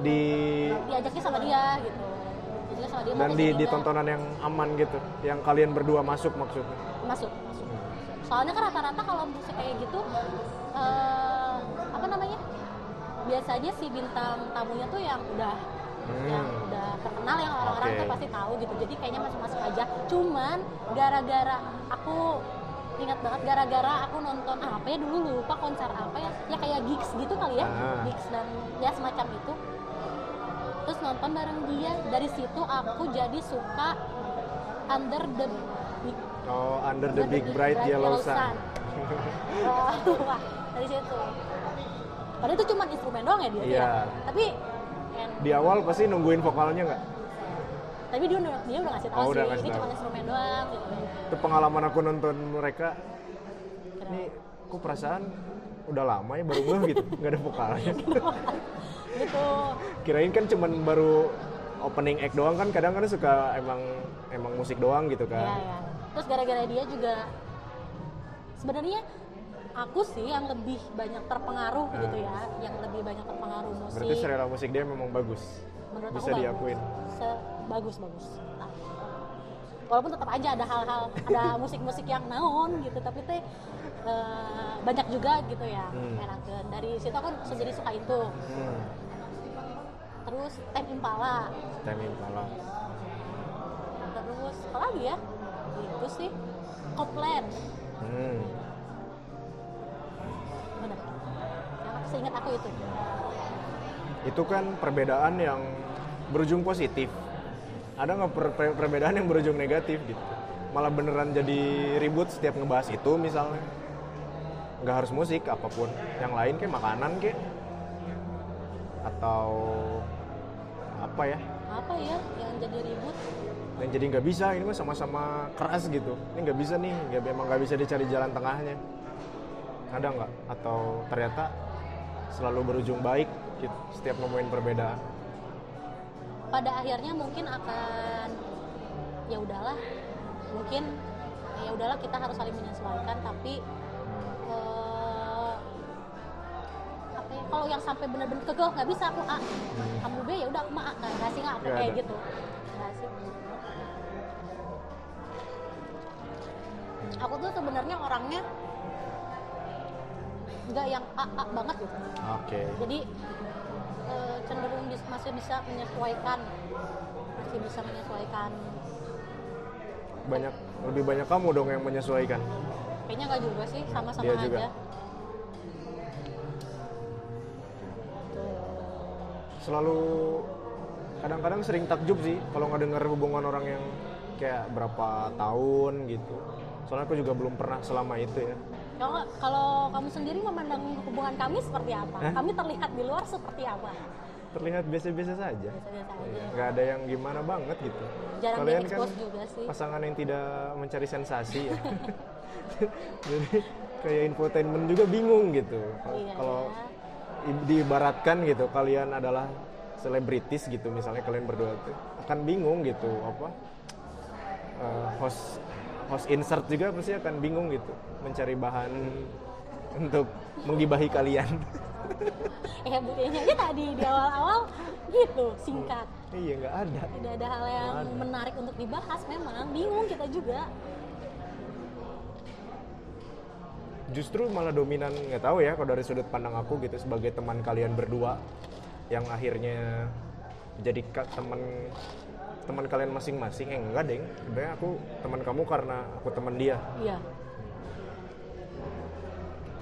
di diajaknya sama dia gitu. Diajaknya sama dia dan di, di tontonan yang aman gitu yang kalian berdua masuk maksudnya? Masuk masuk. Soalnya kan rata-rata kalau musik kayak gitu eh, apa namanya? Biasanya si bintang tamunya tuh yang udah Hmm. yang udah terkenal yang orang-orang Oke. tuh pasti tahu gitu. Jadi kayaknya masuk-masuk aja. Cuman gara-gara aku ingat banget gara-gara aku nonton apa ya dulu lupa konser apa ya ya kayak gigs gitu kali ya Ah. gigs dan ya semacam itu terus nonton bareng dia dari situ aku jadi suka under the big oh under the big bright yellow sun Wah, wah, dari situ. Padahal itu cuma instrumen doang ya dia. Ya. Tapi and- di awal pasti nungguin vokalnya nggak tapi dia udah dia udah ngasih tahu Oh, sih, ngasih ini cuma instrumen doang gitu. itu pengalaman aku nonton mereka ini aku perasaan udah lama ya baru ngeh gitu. Nggak ada vokalnya. Gitu. Kirain kan cuman baru opening act doang kan kadang kan suka emang emang musik doang gitu ya kan ya terus gara-gara dia juga sebenarnya aku sih yang lebih banyak terpengaruh Ah. gitu ya yang lebih banyak terpengaruh musik. berarti selera musik dia memang bagus. Menurut bisa aku diakuin. Bagus. Se- bagus bagus. Nah, walaupun tetap aja ada hal-hal ada musik-musik yang naon gitu tapi teh eh, banyak juga gitu ya Hmm. dari situ aku jadi suka itu. Hmm. terus Tem Impala. Time Impala. Terus apa lagi ya? Itu sih Copland hmm. bener. Yang aku seingat aku itu. Itu kan perbedaan yang berujung positif ada nggak per- per- perbedaan yang berujung negatif gitu? Malah beneran jadi ribut setiap ngebahas itu misalnya. Nggak harus musik apa pun. Yang lain kayak makanan kayak. Atau apa ya? Apa ya yang jadi ribut? Yang jadi nggak bisa ini mah sama-sama keras gitu. Ini nggak bisa nih nggak memang nggak bisa dicari jalan tengahnya. Ada nggak? Atau ternyata selalu berujung baik gitu setiap nemuin perbedaan pada akhirnya mungkin akan ya udahlah mungkin ya udahlah kita harus saling menyesuaikan tapi eh, apa ya kalau yang sampai benar-benar kekeh nggak bisa aku A kamu B ya udah aku mah A nggak nggak sih nggak aku Nggak kayak gitu. Nggak sih. Aku tuh sebenarnya orangnya nggak yang A A banget gitu. Oke. Jadi eh, cenderung bis- masih bisa menyesuaikan masih bisa menyesuaikan. Banyak lebih banyak kamu dong yang menyesuaikan. Kayaknya nggak juga sih sama-sama Dia aja. Juga. Selalu kadang-kadang sering takjub sih kalau nggak dengar hubungan orang yang kayak berapa tahun gitu. Soalnya aku juga belum pernah selama itu ya kalau kalau kamu sendiri memandang hubungan kami seperti apa? Hah? kami terlihat di luar seperti apa? Terlihat biasa-biasa saja. Biasa-biasa Iya, nggak ada yang gimana banget gitu. Jarang kalian kan juga sih. pasangan yang tidak mencari sensasi ya. Jadi kayak infotainment juga bingung gitu. Iya, kalau ya. i- diibaratkan gitu kalian adalah selebritis gitu misalnya kalian berdua tuh akan bingung gitu apa eh, host host insert juga pasti akan bingung gitu mencari bahan untuk menggibahi kalian. Eh buktinya aja tadi di awal-awal gitu singkat. Iya nggak ada. Tidak ada hal yang ada. menarik untuk dibahas memang. Bingung kita juga. Justru malah dominan nggak tahu ya kalau dari sudut pandang aku gitu sebagai teman kalian berdua yang akhirnya jadi teman teman kalian masing-masing. Eh enggak deng. Sebenarnya aku teman kamu karena aku teman dia. Iya.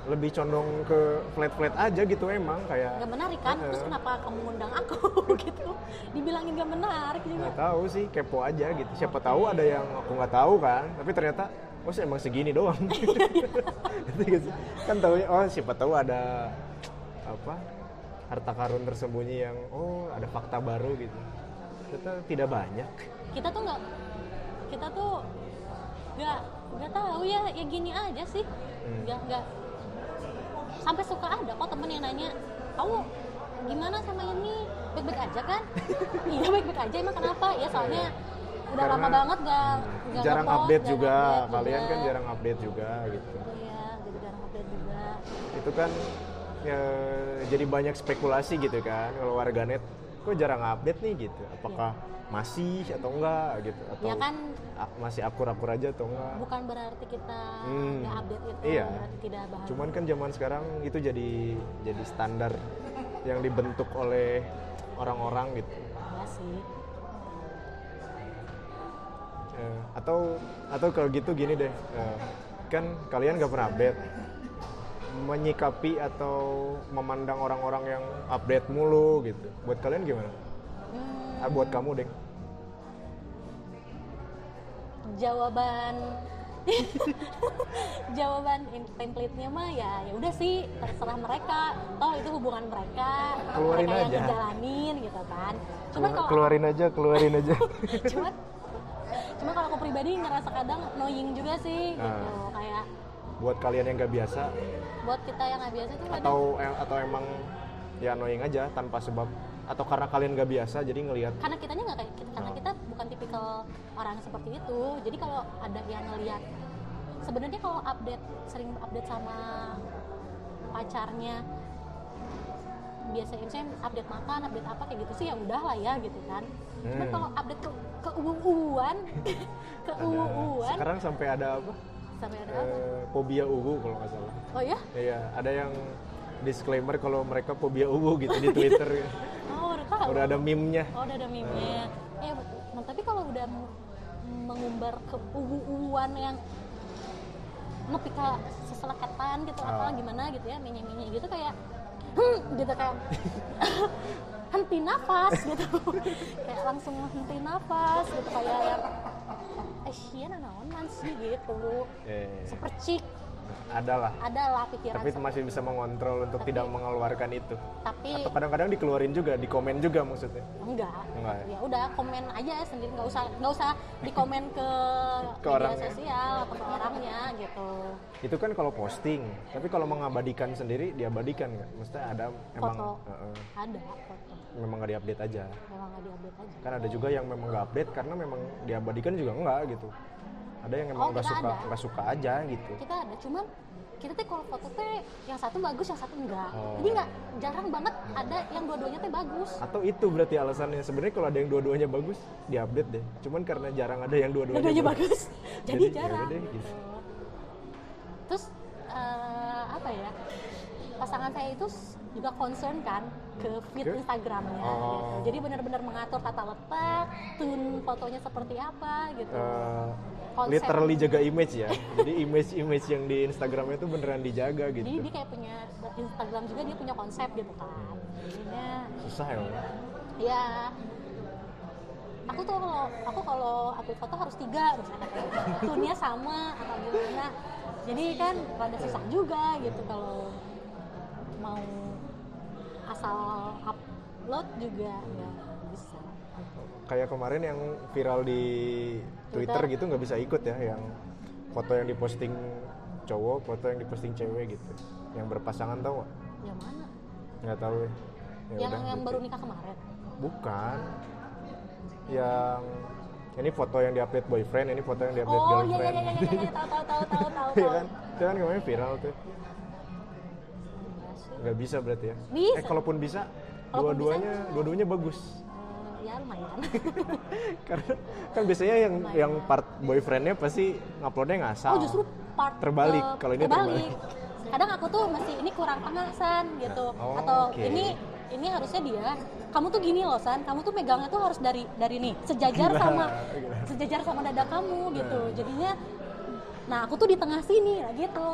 Lebih condong ke flat-flat aja gitu emang kayak nggak menarik kan? Terus kenapa kamu ngundang aku? Gitu. Dibilangin nggak menarik juga. Nggak tahu sih kepo aja gitu. Siapa tahu ada yang aku nggak tahu kan? Tapi ternyata oh sih emang segini doang. Kan tahu oh siapa tahu ada apa harta karun tersembunyi yang oh ada fakta baru gitu ternyata tidak banyak. Kita tuh nggak kita tuh nggak nggak tahu ya ya gini aja sih. Hmm. nggak nggak. Sampai suka ada kok temen yang nanya kamu gimana sama ini? Baik-baik aja kan? Iya baik-baik aja emang kenapa? Ya soalnya udah Karena, lama banget nggak hmm, nggak jarang ngepost, update jarang juga. update kalian juga. kan jarang update juga gitu. Iya jadi jarang update juga. Itu kan ya, jadi banyak spekulasi gitu kan kalau warganet kok jarang update nih gitu. Apakah masih atau enggak gitu? Atau ya kan? masih akur-akur aja atau enggak? Bukan berarti kita Hmm. nggak update itu Iya. berarti tidak bahagia cuman kan zaman sekarang itu jadi jadi standar yang dibentuk oleh orang-orang gitu. Ya sih. Eh, atau atau kalau gitu gini deh. Eh, kan kalian nggak pernah update menyikapi atau memandang orang-orang yang update mulu gitu. Buat kalian gimana? Hmm, ah, buat kamu deh jawaban. Jawaban template-nya mah ya ya udah sih terserah mereka. Toh itu hubungan mereka. Keluarin mereka yang aja. ngejalanin gitu kan. Cuman kalau keluarin aja keluarin aja. Cuman cuma kalau aku pribadi ngerasa kadang annoying juga sih gitu. Ah. kayak buat kalian yang nggak biasa? Buat kita yang nggak biasa tuh atau atau emang ya annoying aja tanpa sebab? Atau karena kalian nggak biasa jadi ngelihat karena kitanya nggak kayak kita karena Oh. kita bukan tipikal orang seperti itu. Jadi kalau ada yang ngelihat sebenarnya kalau update sering update sama pacarnya biasanya misalnya update makan update apa kayak gitu sih ya udah lah ya gitu kan. Hmm. kalau update ke ke uwan ke ada. uwan sekarang sampai ada apa sampai ada apa? Eh, fobia uwu kalau nggak salah. Oh ya iya ada yang disclaimer kalau mereka fobia uwu gitu di Twitter. Oh udah tahu. Udah ada meme-nya. Oh udah ada meme-nya. Eh, nah, tapi kalau udah mengumbar ke uwu-uwan yang nepi ke seseleketan gitu Ah. apa gimana gitu ya minyak-minyak gitu kayak hmm, gitu kayak henti nafas gitu. Kayak langsung henti nafas gitu kayak yang eh sia naon sih gitu. Eh, sepercik ada lah ada lah pikiran tapi masih bisa mengontrol untuk Tapi- tidak mengeluarkan itu. tapi atau kadang-kadang dikeluarin juga di komen juga maksudnya? Enggak. Enggak ya? ya udah komen aja sendiri nggak usah nggak usah dikomen ke, Ke media orangnya. sosial atau ke orangnya gitu. Itu kan kalau posting tapi kalau mengabadikan sendiri diabadikan nggak? Maksudnya ada emang Foto. Heeh, ada foto. Memang nggak diupdate aja. Memang nggak diupdate aja. Kan ada juga yang memang nggak update karena memang diabadikan juga enggak gitu ada yang emang Oh, nggak kita suka ada. nggak suka aja gitu. Kita ada cuman kita teh kalau foto teh yang satu bagus yang satu enggak. Oh. jadi nggak jarang banget ada yang dua-duanya teh bagus. Atau itu berarti alasannya. Sebenarnya kalau ada yang dua-duanya bagus diupdate deh. Cuman karena jarang ada yang dua-duanya dua-duanya bagus. bagus. Jadi, Jadi, jarang. yaudah deh, gitu. terus eh, apa ya? Pasangan saya itu juga concern kan ke feed Ke? Instagramnya Oh. gitu. jadi benar-benar mengatur tata letak tune fotonya seperti apa gitu Eh, Konsep. literally jaga image ya jadi image-image yang di Instagramnya itu beneran dijaga gitu jadi dia kayak punya Instagram juga dia punya konsep gitu kan jadinya susah ya Om. ya aku tuh kalau aku kalau upload foto harus tiga misalnya kayak tune-nya sama atau gimana jadi kan rada susah juga gitu kalau mau asal upload juga ya bisa. Kayak kemarin yang viral di Twitter, Twitter. gitu nggak bisa ikut ya yang foto yang diposting cowok foto yang diposting cewek gitu. Yang berpasangan tau nggak? Yang mana? Nggak tahu ya. Ya yang udah, yang gitu. baru nikah kemarin? Bukan. Yang ini foto yang diupdate boyfriend ini foto yang diupdate oh iya iya girlfriend. iya iya iya iya, tahu tahu tahu tahu tahu Iya tahu. kan? Itu kan kemarin viral tuh. Nggak bisa berarti ya? Bisa. eh kalaupun bisa dua-duanya dua-duanya bagus. Eh, ya lumayan. Karena kan biasanya yang Lumayan. yang part boyfriendnya pasti nguploadnya ngasal. Oh justru part Terbalik, eh, kalau ini terbalik. kadang aku tuh masih ini kurang tengah san gitu. Oh, atau oke. ini ini harusnya dia kamu tuh gini loh san. Kamu tuh megangnya tuh harus dari dari nih sejajar sama sejajar sama dada kamu gitu. Jadinya nah aku tuh di tengah sini lah gitu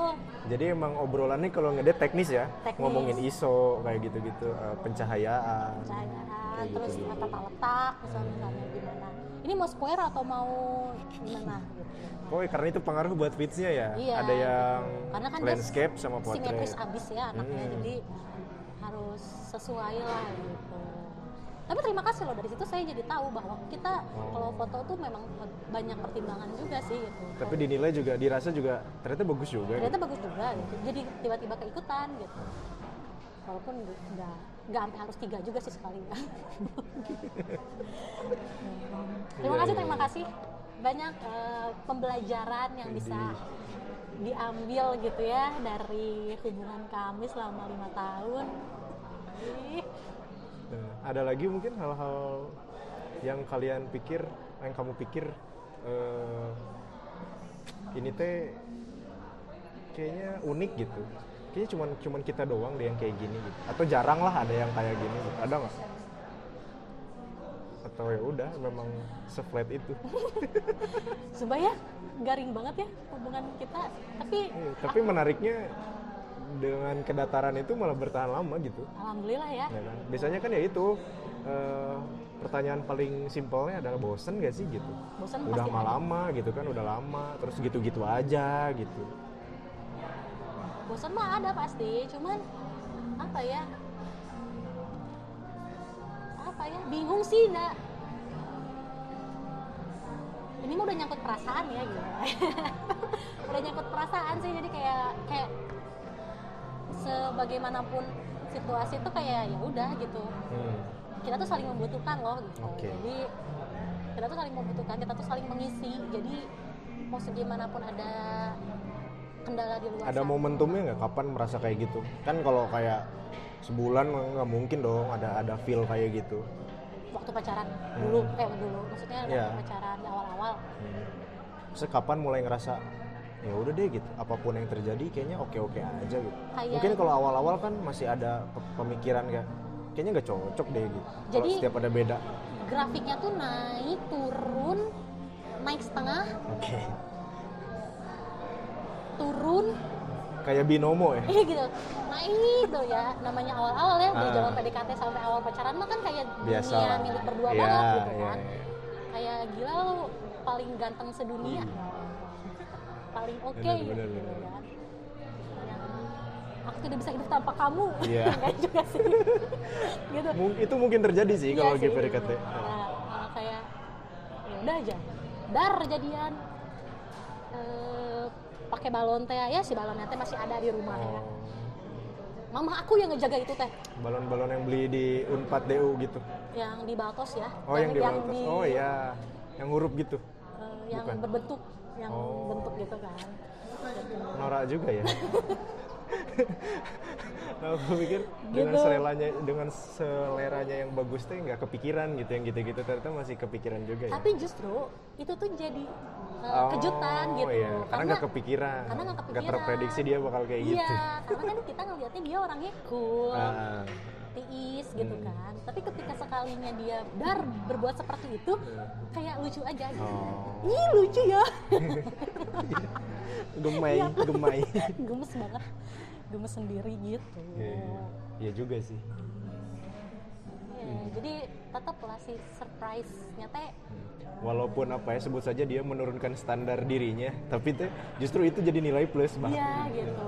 jadi emang obrolannya kalau ngedate teknis ya Teknis. ngomongin ISO kayak gitu-gitu eh, pencahayaan cahayaan Kayak terus gitu. tata letak misalnya, gimana ini mau square atau mau gimana gitu Oh, karena itu pengaruh buat feeds-nya ya. Iya. Ada yang Karena kan landscape sama simetris portrait. abis ya anaknya Hmm. jadi harus sesuai lah gitu tapi terima kasih loh dari situ saya jadi tahu bahwa kita Oh. kalau foto tuh memang banyak pertimbangan juga sih gitu. Tapi dinilai juga, dirasa juga ternyata bagus juga. ternyata bagus juga gitu. Jadi tiba-tiba keikutan gitu. Walaupun nggak nggak sampai harus tiga juga sih sekali. Ya terima Iya, kasih iya, terima iya. kasih. Banyak eh, pembelajaran yang bisa diambil gitu ya dari hubungan kami selama lima tahun Nah, ada lagi mungkin hal-hal yang kalian pikir, yang kamu pikir eh, ini teh kayaknya unik gitu. Kayaknya cuman cuman kita doang deh yang kayak gini gitu. Atau jarang lah ada yang kayak gini gitu. Ada nggak? Atau ya udah memang seflat itu. supaya garing banget ya hubungan kita tapi Iya, tapi menariknya dengan kedataran itu malah bertahan lama gitu. alhamdulillah ya ya kan? Biasanya kan ya itu eh, pertanyaan paling simpelnya adalah bosen gak sih gitu? bosan Udah pasti mah ada. lama gitu kan, udah lama, terus gitu-gitu aja gitu. bosan mah ada pasti cuman apa ya apa ya bingung sih nak ini mah udah nyangkut perasaan ya gitu udah nyangkut perasaan sih jadi kayak kayak sebagaimanapun situasi itu kayak ya udah gitu Hmm. kita tuh saling membutuhkan loh gitu Oke. jadi kita tuh saling membutuhkan kita tuh saling mengisi jadi mau segimanapun ada kendala di luar Ada sana. momentumnya nggak kapan merasa kayak gitu? Kan kalau kayak sebulan nggak mungkin dong ada ada feel kayak gitu. waktu pacaran dulu eh dulu maksudnya waktu Iya. pacaran di awal-awal Hmm. Terus kapan mulai ngerasa ya udah deh gitu. Apa pun yang terjadi kayaknya oke oke aja gitu. Kayak- mungkin kalau awal awal kan masih ada pe- pemikiran kayak kayaknya nggak cocok deh gitu. Kalau Jadi- setiap ada beda. grafiknya tuh naik turun naik setengah. Oke. Turun. Kayak binomo ya? Eh gitu. Naik tuh ya. Namanya awal-awal ya dari Ah. zaman PDKT sampai awal pacaran mah kan kayak biasa. dunia milik berdua Iya, banget gitu iya, kan. iya. kayak gila lu paling ganteng sedunia. Hmm. Paling oke Bener, gitu bener, kan. yang aku tidak bisa hidup tanpa kamu. Iya. Enggak juga sih. Gitu. Itu mungkin terjadi sih Iya kalau lagi sih, PDKT gitu. Nah, uh, kayak ya udah aja dar jadian. Eh, pakai balon teh ya si balonnya teh masih ada di rumah ya. Oh, mama aku yang ngejaga itu teh. Balon-balon yang beli di Unpad DU gitu. Yang di Baltos ya. Oh yang, di yang Baltos. di oh iya. Yang huruf gitu. Eh, yang Bukan. berbentuk yang Oh. bentuk gitu kan. Norak juga ya? Aku pikir dengan Gitu. seleranya dengan seleranya yang bagus tuh nggak kepikiran gitu yang gitu-gitu. Ternyata masih kepikiran juga ya? Tapi justru itu tuh jadi eh, Oh, kejutan gitu. iya. karena nggak kepikiran. karena nggak kepikiran. terprediksi dia bakal kayak iya gitu. karena kan kita ngelihatnya dia orangnya cool. Ah, tiis gitu Hmm. kan. Tapi ketika sekalinya dia dar berbuat seperti itu kayak lucu aja. Gitu oh. Ih lucu ya. Gemai Iya. gemai. Gemes banget. Gemes sendiri gitu. Iya, iya. Iya. Juga sih. Iya, jadi tetap lah si surprise-nya teh. Walaupun apa ya sebut saja dia menurunkan standar dirinya tapi tuh justru itu jadi nilai plus bahkan iya gitu.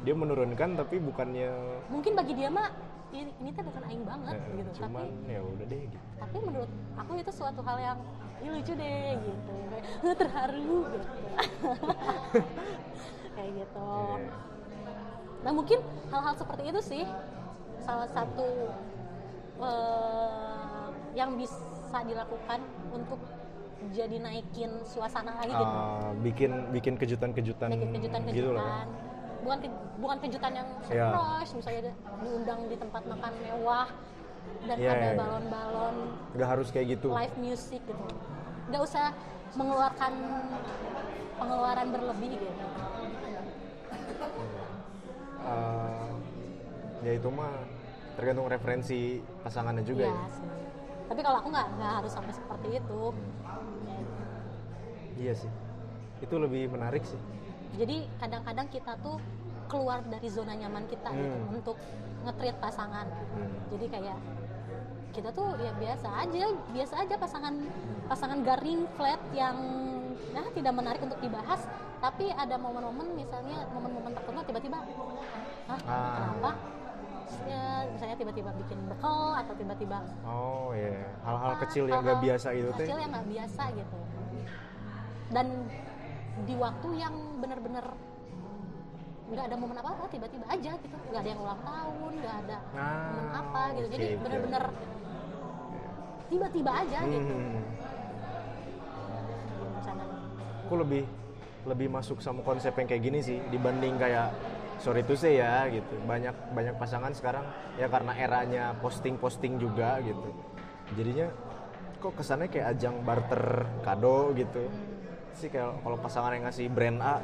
Dia menurunkan tapi bukannya mungkin bagi dia mah ini, ini tuh bukan aing banget eh, gitu. cuman tapi ya udah deh gitu. tapi menurut aku itu suatu hal yang "Ih, lucu deh gitu. Kayak "Huh, terharu gitu. Kayak gitu. Iya. nah mungkin hal-hal seperti itu sih salah satu eh, yang bisa dilakukan untuk jadi naikin suasana lagi gitu. Ah, bikin bikin kejutan-kejutan bikin kejutan-kejutan. gitu lah. Bukan ke- bukan kejutan yang Iya. surprise misalnya ada- diundang di tempat makan mewah dan Iya, ada iya, iya. balon-balon. Nggak harus kayak gitu. Live music gitu. Nggak usah mengeluarkan pengeluaran berlebih gitu. Ah, ya itu mah tergantung referensi pasangannya juga Iya ya. sih. tapi kalau aku nggak nggak harus sampai seperti itu. Iya sih. Itu lebih menarik sih jadi kadang-kadang kita tuh keluar dari zona nyaman kita gitu Hmm. untuk nge-treat pasangan Hmm. jadi kayak kita tuh ya biasa aja biasa aja pasangan pasangan garing flat yang nah tidak menarik untuk dibahas tapi ada momen-momen misalnya momen-momen tertentu tiba-tiba Ah. kenapa ya misalnya tiba-tiba bikin bekal atau tiba-tiba oh iya hal-hal apa, kecil yang nggak biasa itu teh kecil yang nggak biasa gitu dan di waktu yang benar-benar nggak ada momen apa-apa tiba-tiba aja gitu. Nggak ada yang ulang tahun nggak ada Ah, momen apa gitu. Jadi oke. benar-benar tiba-tiba aja gitu. Hmm. rencananya aku lebih lebih masuk sama konsep yang kayak gini sih dibanding kayak sorry to say ya gitu. Banyak banyak pasangan sekarang ya karena eranya posting posting juga gitu. Jadinya kok kesannya kayak ajang barter kado gitu sih kayak kalau pasangan yang ngasih brand A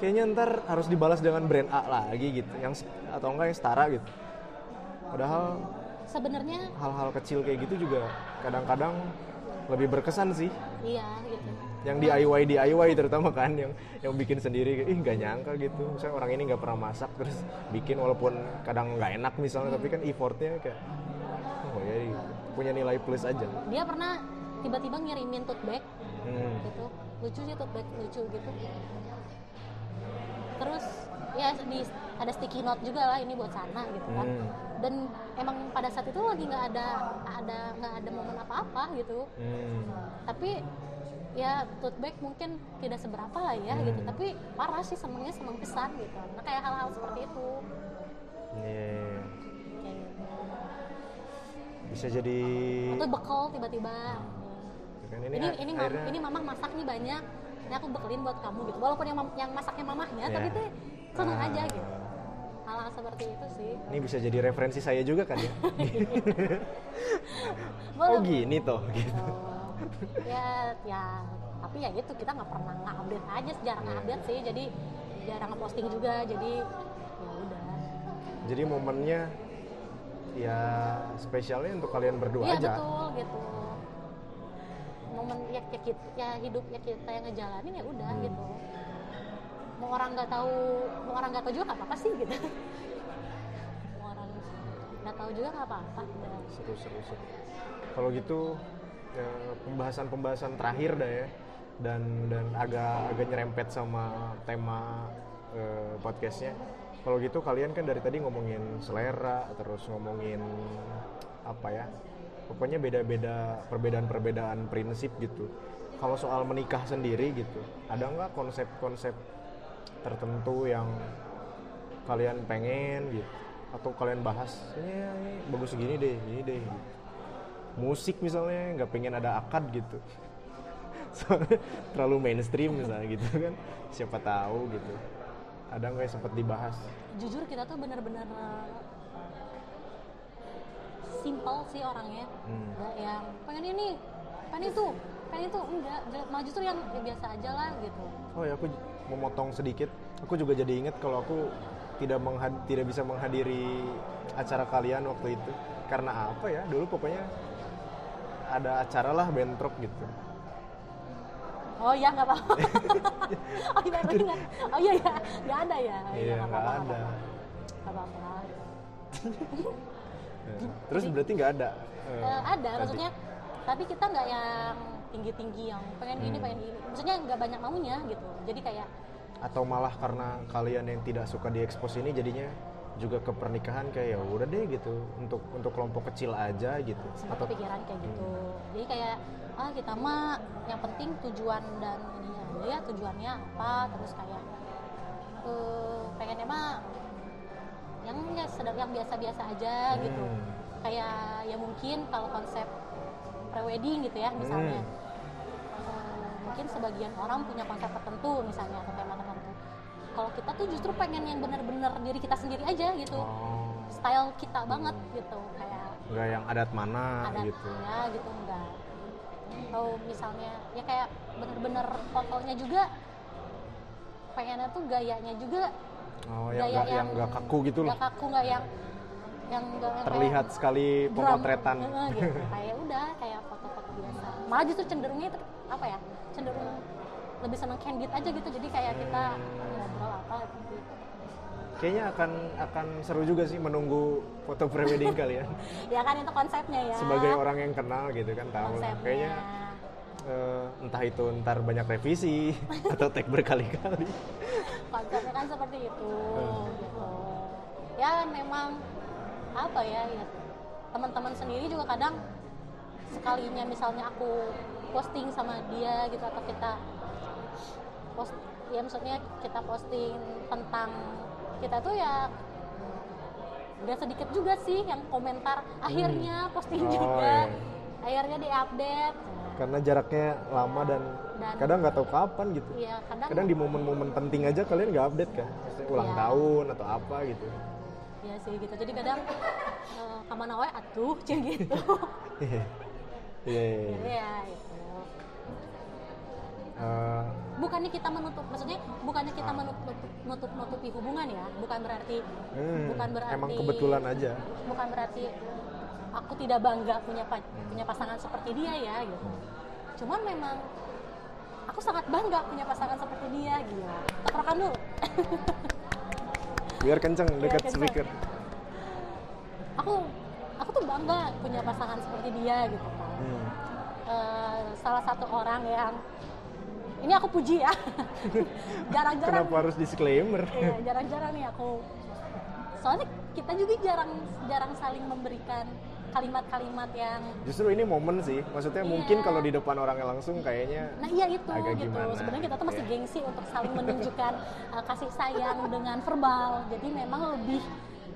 kayaknya ntar harus dibalas dengan brand A lagi gitu yang atau enggak yang setara gitu. Padahal sebenarnya hal-hal kecil kayak gitu juga kadang-kadang lebih berkesan sih. Iya gitu. Yang DIY DIY terutama kan yang yang bikin sendiri ih nggak nyangka gitu. Misalnya orang ini nggak pernah masak terus bikin walaupun kadang nggak enak misalnya tapi kan effortnya kayak oh ya punya nilai plus aja. Dia pernah tiba-tiba ngirimin tote bag hmm. gitu lucu sih tote bag lucu gitu terus ya di ada sticky note juga lah ini buat sana gitu kan Hmm. dan emang pada saat itu lagi nggak ada ada nggak ada momen apa-apa gitu Hmm. tapi ya tote bag mungkin tidak seberapa lah ya Hmm. gitu tapi parah sih senengnya seneng pesan gitu nah kayak hal-hal seperti itu kayak gitu. bisa jadi atau bekal tiba-tiba kan. Ini, ini ini akhirnya ini mamah masak nih banyak. Ini aku bekelin buat kamu gitu. Walaupun yang yang masaknya mamahnya tapi Iya. tuh seneng Ah. aja gitu. Hal-hal seperti itu sih. Ini bisa jadi referensi saya juga kan ya? Oh gini toh gitu. Oh, ya ya tapi ya gitu kita nggak pernah nge-update aja jarang Iya. nge-update sih. Jadi jarang nge-posting juga jadi ya udah. Jadi momennya ya spesialnya untuk kalian berdua iya aja. betul gitu momen ya, ya, kita, ya hidup ya kita yang ngejalanin ya udah Hmm. gitu. Mau orang nggak tahu mau orang nggak tahu juga nggak apa-apa sih gitu. Mau orang nggak tahu juga nggak apa-apa. Seru seru seru. Kalau gitu ya, pembahasan-pembahasan terakhir dah ya dan dan agak agak nyerempet sama tema eh, podcastnya. Kalau gitu kalian kan dari tadi ngomongin selera terus ngomongin apa ya pokoknya beda-beda perbedaan-perbedaan prinsip gitu. Kalau soal menikah sendiri gitu ada nggak konsep-konsep tertentu yang kalian pengen gitu? Atau kalian bahas ini, bagus gini deh ini deh. Gitu. musik misalnya nggak pengen ada akad gitu. Terlalu mainstream misalnya gitu kan. Siapa tahu gitu. Ada nggak yang sempat dibahas? Jujur kita tuh bener-bener uh, simple sih orangnya. Hmm. nggak yang pengen ini pengen itu pengen itu. Enggak Ju- malah justru yang ya biasa aja lah gitu. Oh ya aku memotong sedikit. Aku juga jadi inget kalau aku tidak menghad- tidak bisa menghadiri acara kalian waktu itu. Karena apa ya? Dulu pokoknya ada acara lah bentrok gitu. Oh iya nggak apa-apa. Oh iya baru ingat. oh iya ya nggak ada ya? Iya nggak nggak apa-apa, ada. nggak apa-apa Nah, terus berarti nggak ada? Eh, Eh, ada tadi? maksudnya. Tapi kita nggak yang tinggi-tinggi yang pengen gini Hmm. pengen gini maksudnya nggak banyak maunya gitu. Jadi kayak atau malah karena kalian yang tidak suka diekspos ini jadinya juga ke pernikahan kayak ya udah deh gitu. Untuk untuk kelompok kecil aja gitu. Sempat atau kepikiran kayak gitu. Jadi kayak ah kita mah yang penting tujuan dan ininya aja ya tujuannya apa. Terus kayak eh pengennya mah yang ya sedang yang biasa-biasa aja gitu. Hmm. kayak ya mungkin kalau konsep prewedding gitu ya misalnya. Hmm. Eh, mungkin sebagian orang punya konsep tertentu misalnya atau tema tertentu. Kalau kita tuh justru pengen yang benar-benar diri kita sendiri aja gitu. Oh, style kita banget gitu kayak nggak yang adat mana ada gitu. ya gitu enggak atau misalnya ya kayak bener-bener fotonya juga pengennya tuh gayanya juga oh yang nggak yang nggak kaku gitu loh. nggak kaku nggak yang yang yang terlihat kayak sekali pemotretan. Gitu. Kayak udah kayak foto-foto biasa. Malah justru cenderungnya itu apa ya cenderung lebih seneng candid aja gitu. Jadi kayak kita Hmm. ngobrol apa gitu. Kayaknya akan akan seru juga sih menunggu foto prewedding kalian. Ya kan itu konsepnya ya. Sebagai orang yang kenal gitu kan tahu. Konsepnya. Kayaknya eh, entah itu ntar banyak revisi atau tag berkali-kali konsepnya kan seperti itu Hmm. gitu ya memang apa ya, ya teman-teman sendiri juga kadang sekalinya misalnya aku posting sama dia gitu atau kita post ya maksudnya kita posting tentang kita tuh ya udah sedikit juga sih yang komentar akhirnya posting Oh, juga iya. akhirnya diupdate karena jaraknya lama dan, Dan- kadang nggak tahu kapan gitu. Ya kadang, kadang di momen-momen penting aja kalian nggak update kan? Maksudnya ulang Iya. tahun atau apa gitu. Ya sih gitu. Jadi kadang uh, kamana wae atuh cie gitu. Iya iya, iya. ya Eh, bukannya kita menutup maksudnya bukannya kita Ah. menutup nutup nutupi hubungan ya? Bukan berarti hmm, bukan berarti emang kebetulan aja. Bukan berarti aku tidak bangga punya pa- punya pasangan seperti dia ya gitu. Cuman memang aku sangat bangga punya pasangan seperti dia gitu. Teprokan dulu. Biar kenceng dekat speaker. Aku aku tuh bangga punya pasangan seperti dia gitu. Kan Hmm. Eh, salah satu orang yang ini aku puji ya. Jarang-jarang. Kenapa harus disclaimer? Iya, jarang-jarang nih aku. Soalnya kita juga jarang jarang saling memberikan kalimat-kalimat yang Justru ini momen sih, maksudnya Iya. mungkin kalau di depan orangnya langsung kayaknya Nah iya itu Agak gitu. gimana, Sebenarnya kita tuh masih iya. gengsi untuk saling menunjukkan uh, kasih sayang dengan verbal. Jadi memang lebih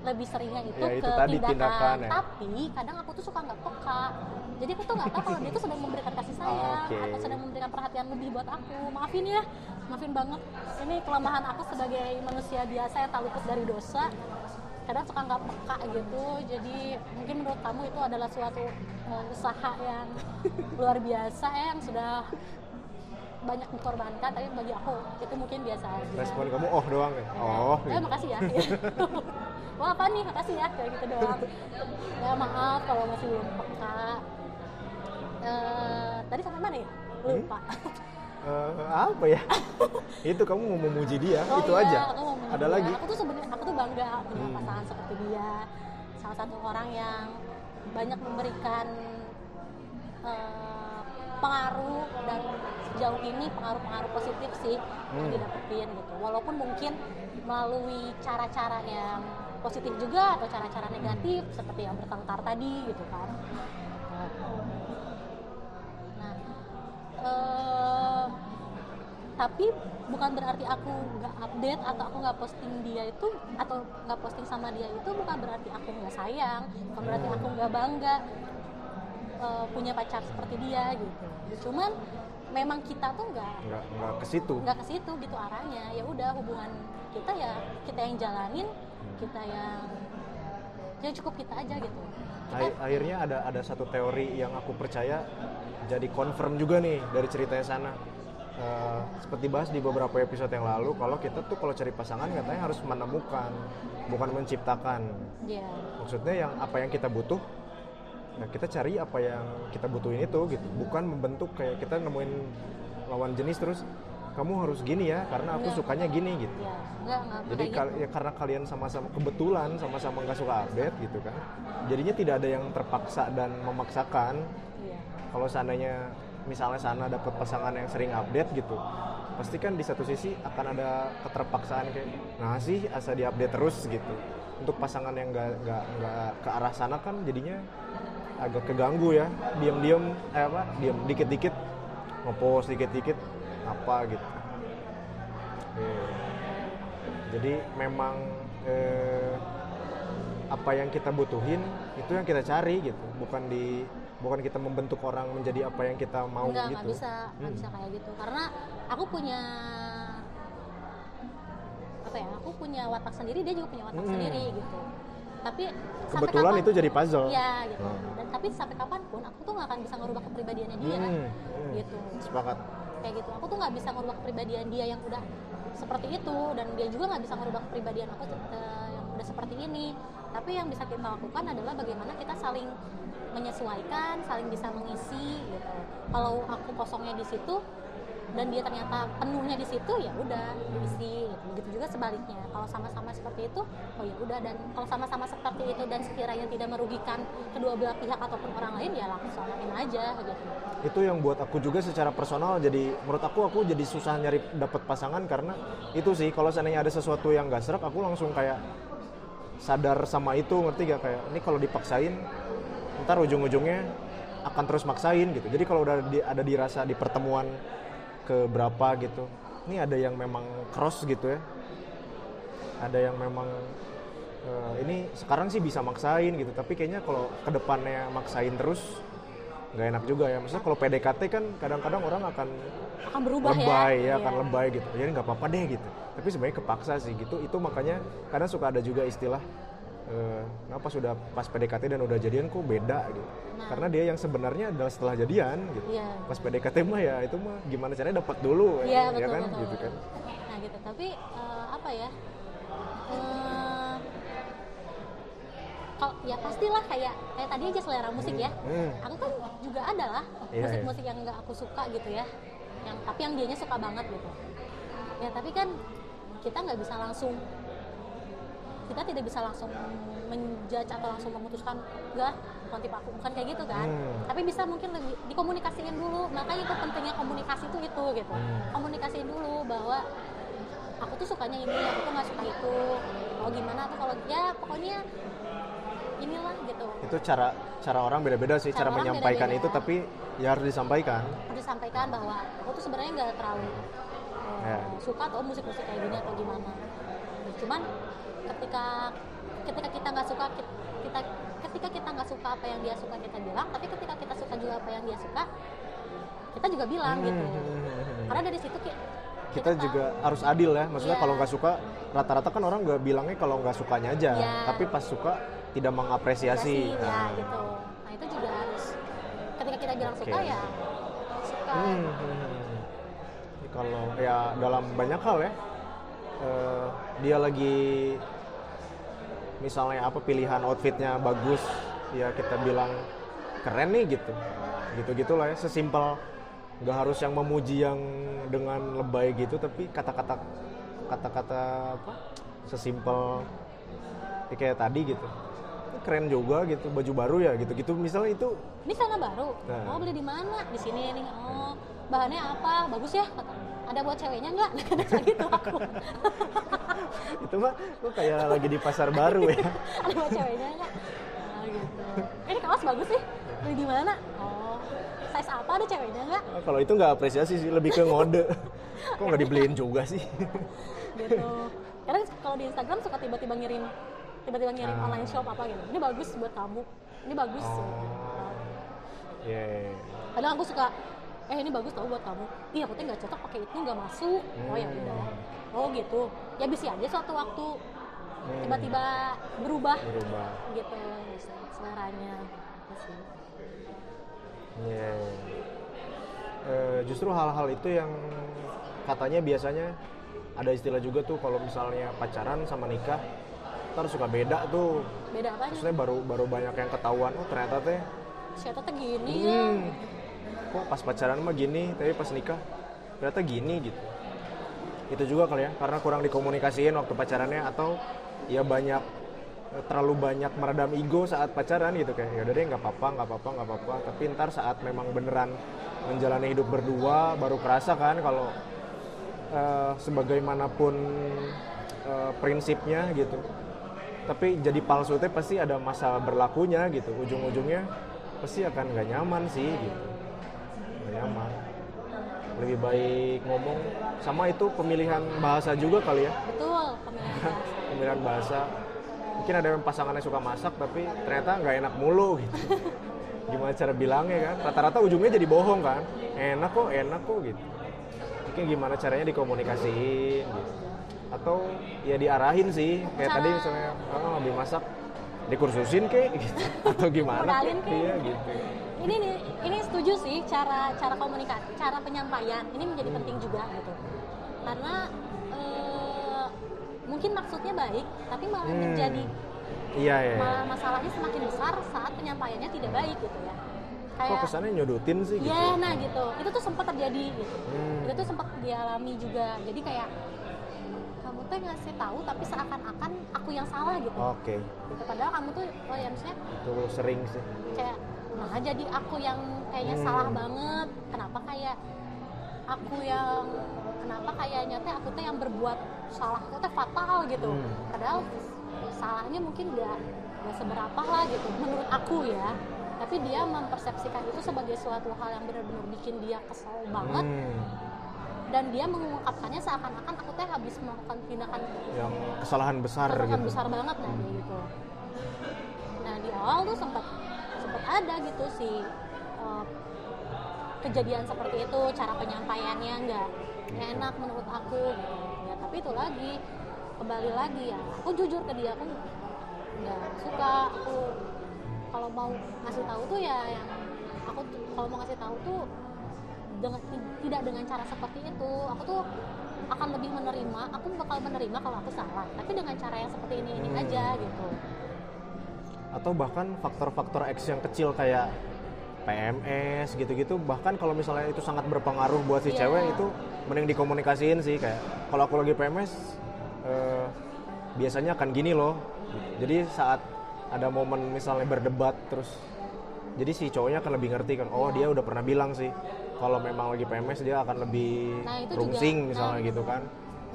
lebih seringnya itu, Ya, itu ke tadi, tindakan. tindakan ya. Tapi kadang aku tuh suka nggak peka. Jadi aku tuh nggak tahu kalau dia tuh sedang memberikan kasih sayang Oke. atau sedang memberikan perhatian lebih buat aku. Maafin ya, maafin banget. Ini kelemahan aku sebagai manusia biasa yang tak luput dari dosa. Kadang suka nggak peka gitu. Jadi mungkin menurut kamu itu adalah suatu uh, usaha yang luar biasa ya, yang sudah banyak dikorbankan tapi bagi aku itu mungkin biasa aja. Respon kamu oh doang ya. Oh, eh gitu. makasih ya. Wah apa nih? Makasih ya kayak gitu doang. Ya maaf kalau masih belum peka. Eh, tadi sampai mana ya? Lupa Eh, apa ya? itu kamu mau memuji dia, Oh itu iya, aja. aku mau memuji Ada dia. lagi? aku tuh sebenarnya aku tuh bangga punya Hmm. pasangan seperti dia salah satu orang yang banyak memberikan eh, pengaruh dan sejauh ini pengaruh-pengaruh positif sih yang Hmm. didapetin gitu walaupun mungkin melalui cara-cara yang positif juga atau cara-cara negatif seperti yang bertengkar tadi gitu kan eh, tapi bukan berarti aku nggak update atau aku nggak posting dia itu atau nggak posting sama dia itu bukan berarti aku nggak sayang bukan berarti aku nggak bangga eh, punya pacar seperti dia gitu. Cuman memang kita tuh nggak Nggak, ke situ. nggak ke situ gitu arahnya. Ya udah hubungan kita ya kita yang jalanin kita yang ya cukup kita aja gitu. Kita Akhirnya ada ada satu teori yang aku percaya jadi confirm juga nih dari ceritanya sana. Eh, seperti bahas di beberapa episode yang lalu, kalau kita tuh kalau cari pasangan katanya harus menemukan, bukan menciptakan. ya Maksudnya yang apa yang kita butuh, nah kita cari apa yang kita butuhin itu gitu, bukan membentuk kayak kita nemuin lawan jenis terus kamu harus gini ya karena aku Enggak. sukanya gini gitu. ya nggak nggak Jadi kal- ya karena kalian sama-sama kebetulan sama-sama nggak suka update gitu kan. Jadinya tidak ada yang terpaksa dan memaksakan. gitu. Iya. Kalau seandainya misalnya sana dapat pasangan yang sering update gitu, pasti kan di satu sisi akan ada keterpaksaan kayak, nah sih asa diupdate terus gitu. Untuk pasangan yang nggak nggak nggak ke arah sana kan jadinya agak keganggu ya, diam-diam eh apa, diam dikit-dikit ngepost dikit-dikit apa gitu. Eh, Jadi memang eh, apa yang kita butuhin itu yang kita cari gitu, bukan di bukan kita membentuk orang menjadi apa yang kita mau Enggak, gitu. nggak bisa, nggak Hmm. bisa kayak gitu. Karena aku punya apa ya? Aku punya watak sendiri, dia juga punya watak Hmm. sendiri gitu. Tapi Kebetulan kapan- itu jadi puzzle. Iya gitu. Hmm. Dan tapi sampai kapan pun aku tuh nggak akan bisa ngerubah kepribadiannya dia, Hmm, hmm. gitu. Sepakat. Kayak gitu. Aku tuh nggak bisa ngerubah kepribadian dia yang udah seperti itu dan dia juga nggak bisa ngerubah kepribadian aku eh, yang udah seperti ini. Tapi yang bisa kita lakukan adalah bagaimana kita saling menyesuaikan, saling bisa mengisi gitu. Kalau aku kosongnya di situ dan dia ternyata penuhnya di situ ya udah diisi gitu. Juga sebaliknya. Kalau sama-sama seperti itu, oh ya udah dan kalau sama-sama seperti itu dan sekiranya tidak merugikan kedua belah pihak ataupun orang lain ya laksanain aja gitu. Itu yang buat aku juga secara personal jadi menurut aku aku jadi susah nyari dapat pasangan karena itu sih kalau seandainya ada sesuatu yang gak serak aku langsung kayak sadar sama itu ngerti gak kayak ini kalau dipaksain ntar ujung-ujungnya akan terus maksain gitu jadi kalau udah di, ada dirasa di pertemuan ke berapa gitu. Ini ada yang memang cross gitu ya. Ada yang memang eh, ini sekarang sih bisa maksain gitu. Tapi kayaknya kalau ke depannya maksain terus nggak enak juga ya. Maksudnya kalau PDKT kan kadang-kadang orang akan Akan berubah lebay ya, ya. akan Iya. lebay gitu. Jadi nggak apa-apa deh gitu. Tapi sebenarnya kepaksa sih gitu. Itu makanya kadang suka ada juga istilah eh, kenapa sudah pas PDKT dan udah jadian kok beda gitu Nah. karena dia yang sebenarnya adalah setelah jadian gitu Iya. pas PDKT mah ya itu mah gimana caranya dapat dulu Iya ya betul kan betul. gitu kan Nah gitu. Tapi eh, apa ya? Eh, kalau ya pastilah kayak kayak tadi aja selera musik ya. Hmm. Aku kan juga ada lah Iya, musik-musik yang nggak aku suka gitu ya. Yang tapi yang dianya suka banget gitu. Ya tapi kan kita nggak bisa langsung kita tidak bisa langsung menjudge atau langsung memutuskan enggak bukan tipe aku bukan kayak gitu kan Hmm. tapi bisa mungkin lebih dikomunikasiin dulu makanya itu pentingnya komunikasi itu itu gitu Hmm. komunikasiin dulu bahwa aku tuh sukanya ini aku tuh nggak suka itu oh gimana tuh kalau ya pokoknya inilah gitu itu cara cara orang beda-beda sih Cara cara, menyampaikan beda-beda. itu tapi ya harus disampaikan harus disampaikan bahwa aku tuh sebenarnya nggak terlalu uh, Ya. suka atau musik-musik kayak gini atau gimana cuman ketika ketika kita nggak suka ki- kita ketika kita nggak suka apa yang dia suka kita bilang tapi ketika kita suka juga apa yang dia suka kita juga bilang gitu Hmm. karena dari situ ki- kita tahu. juga harus adil ya maksudnya Iya. kalau nggak suka rata-rata kan orang nggak bilangnya kalau nggak sukanya aja Iya. tapi pas suka tidak mengapresiasi ya Nah. gitu nah itu juga harus ketika kita bilang suka Oke. ya suka Hmm, hmm, hmm. Ini kalau ya dalam banyak hal ya eh, dia lagi misalnya apa pilihan outfitnya bagus ya kita bilang keren nih gitu. Gitu gitulah ya sesimpel. Nggak harus yang memuji yang dengan lebay gitu tapi kata-kata kata-kata apa sesimpel ya kayak tadi gitu. Keren juga gitu baju baru ya gitu gitu. Misalnya itu ini sana baru? Nah. oh beli di mana? Di sini nih. Oh bahannya apa? Bagus ya kata ada buat ceweknya nggak? Kadang gitu aku. Itu mah lu kayak lagi di pasar baru ya? Ada buat ceweknya nggak? Oh, gitu. Ini kaos bagus sih. Beli di mana? Oh size apa ada ceweknya nggak? Nah, kalau itu nggak apresiasi sih lebih ke ngode. Kok nggak dibeliin juga sih? Gitu. Karena kalau di Instagram suka tiba-tiba ngirim tiba-tiba ngirim Ah. online shop apa gitu. Ini bagus buat kamu. Ini bagus. Oh. Yeah. kadang aku suka eh ini bagus tau buat kamu. Iya aku tuh nggak cocok pakai itu nggak masuk. Oh ya Hmm. udah. Oh gitu. Ya bisa aja suatu waktu. Hmm. tiba-tiba berubah. Berubah. Gitu seleranya Gitu sih. yeah. Eh, justru hal-hal itu yang katanya biasanya ada istilah juga tuh kalau misalnya pacaran sama nikah ntar suka beda tuh. Beda apanya? Maksudnya baru baru banyak yang ketahuan oh ternyata teh siapa tuh gini ya. Hmm. Kok pas pacaran mah gini, tapi pas nikah ternyata gini gitu. Itu juga kali ya, karena kurang dikomunikasiin waktu pacarannya atau ya banyak terlalu banyak meredam ego saat pacaran gitu kayak ya udah deh nggak apa-apa nggak apa-apa nggak apa-apa. Tapi ntar saat memang beneran menjalani hidup berdua baru kerasa kan kalau eh, sebagaimanapun eh, prinsipnya gitu. Tapi jadi palsu teh pasti ada masa berlakunya gitu. Ujung-ujungnya pasti akan nggak nyaman sih gitu nyaman lebih baik ngomong. Sama itu pemilihan bahasa juga kali ya. Betul pemilihan bahasa. Pemilihan bahasa. Mungkin ada yang pasangannya suka masak tapi ternyata nggak enak mulu gitu. Gimana cara bilangnya kan? Rata-rata ujungnya jadi bohong kan? Enak kok enak kok gitu. Mungkin gimana caranya dikomunikasiin gitu. Atau ya diarahin sih kayak Cara- tadi misalnya oh, lebih masak dikursusin kek gitu. Atau gimana? Kek. iya gitu ini ini setuju sih cara cara komunikasi cara penyampaian. Ini menjadi penting juga gitu. Karena eh, mungkin maksudnya baik tapi malah Hmm. menjadi iya ya malah masalahnya semakin besar saat penyampaiannya tidak baik gitu ya. Kok kayak kesannya nyodotin sih gitu? Ya nah gitu. Itu tuh sempat terjadi gitu. Hmm. itu tuh sempat dialami juga. Jadi kayak kamu tuh ngasih tahu tapi seakan-akan aku yang salah gitu. Oke. Gitu. Padahal kamu tuh oh ya maksudnya itu sering sih. kayak nah jadi aku yang kayaknya Hmm. salah banget. Kenapa kayak aku yang kenapa kayaknya teh aku tuh yang berbuat salah itu teh fatal gitu. Hmm. padahal salahnya mungkin nggak nggak seberapa lah gitu menurut aku ya. Tapi dia mempersepsikan itu sebagai suatu hal yang benar-benar bikin dia kesel banget. Hmm. dan dia mengungkapkannya seakan-akan aku teh habis melakukan tindakan yang kesalahan besar kesalahan gitu. besar banget nah kayak gitu. Nah di awal tuh sempat sempat ada gitu sih eh, kejadian seperti itu cara penyampaiannya nggak nggak enak menurut aku gitu. Ya tapi itu lagi kembali lagi ya aku jujur ke dia aku nggak suka. Aku kalau mau ngasih tahu tuh ya yang aku kalau mau ngasih tahu tuh dengan tidak dengan cara seperti itu. Aku tuh akan lebih menerima aku bakal menerima kalau aku salah tapi dengan cara yang seperti ini ini Hmm. aja gitu atau bahkan faktor-faktor X yang kecil kayak PMS gitu-gitu. Bahkan kalau misalnya itu sangat berpengaruh buat si Iya. cewek itu mending dikomunikasiin sih kayak kalau aku lagi PMS eh, biasanya akan gini loh. Jadi saat ada momen misalnya berdebat terus jadi si cowoknya akan lebih ngerti kan oh dia udah pernah bilang sih kalau memang lagi PMS dia akan lebih Nah, itu juga- rungsing misalnya nah, gitu kan.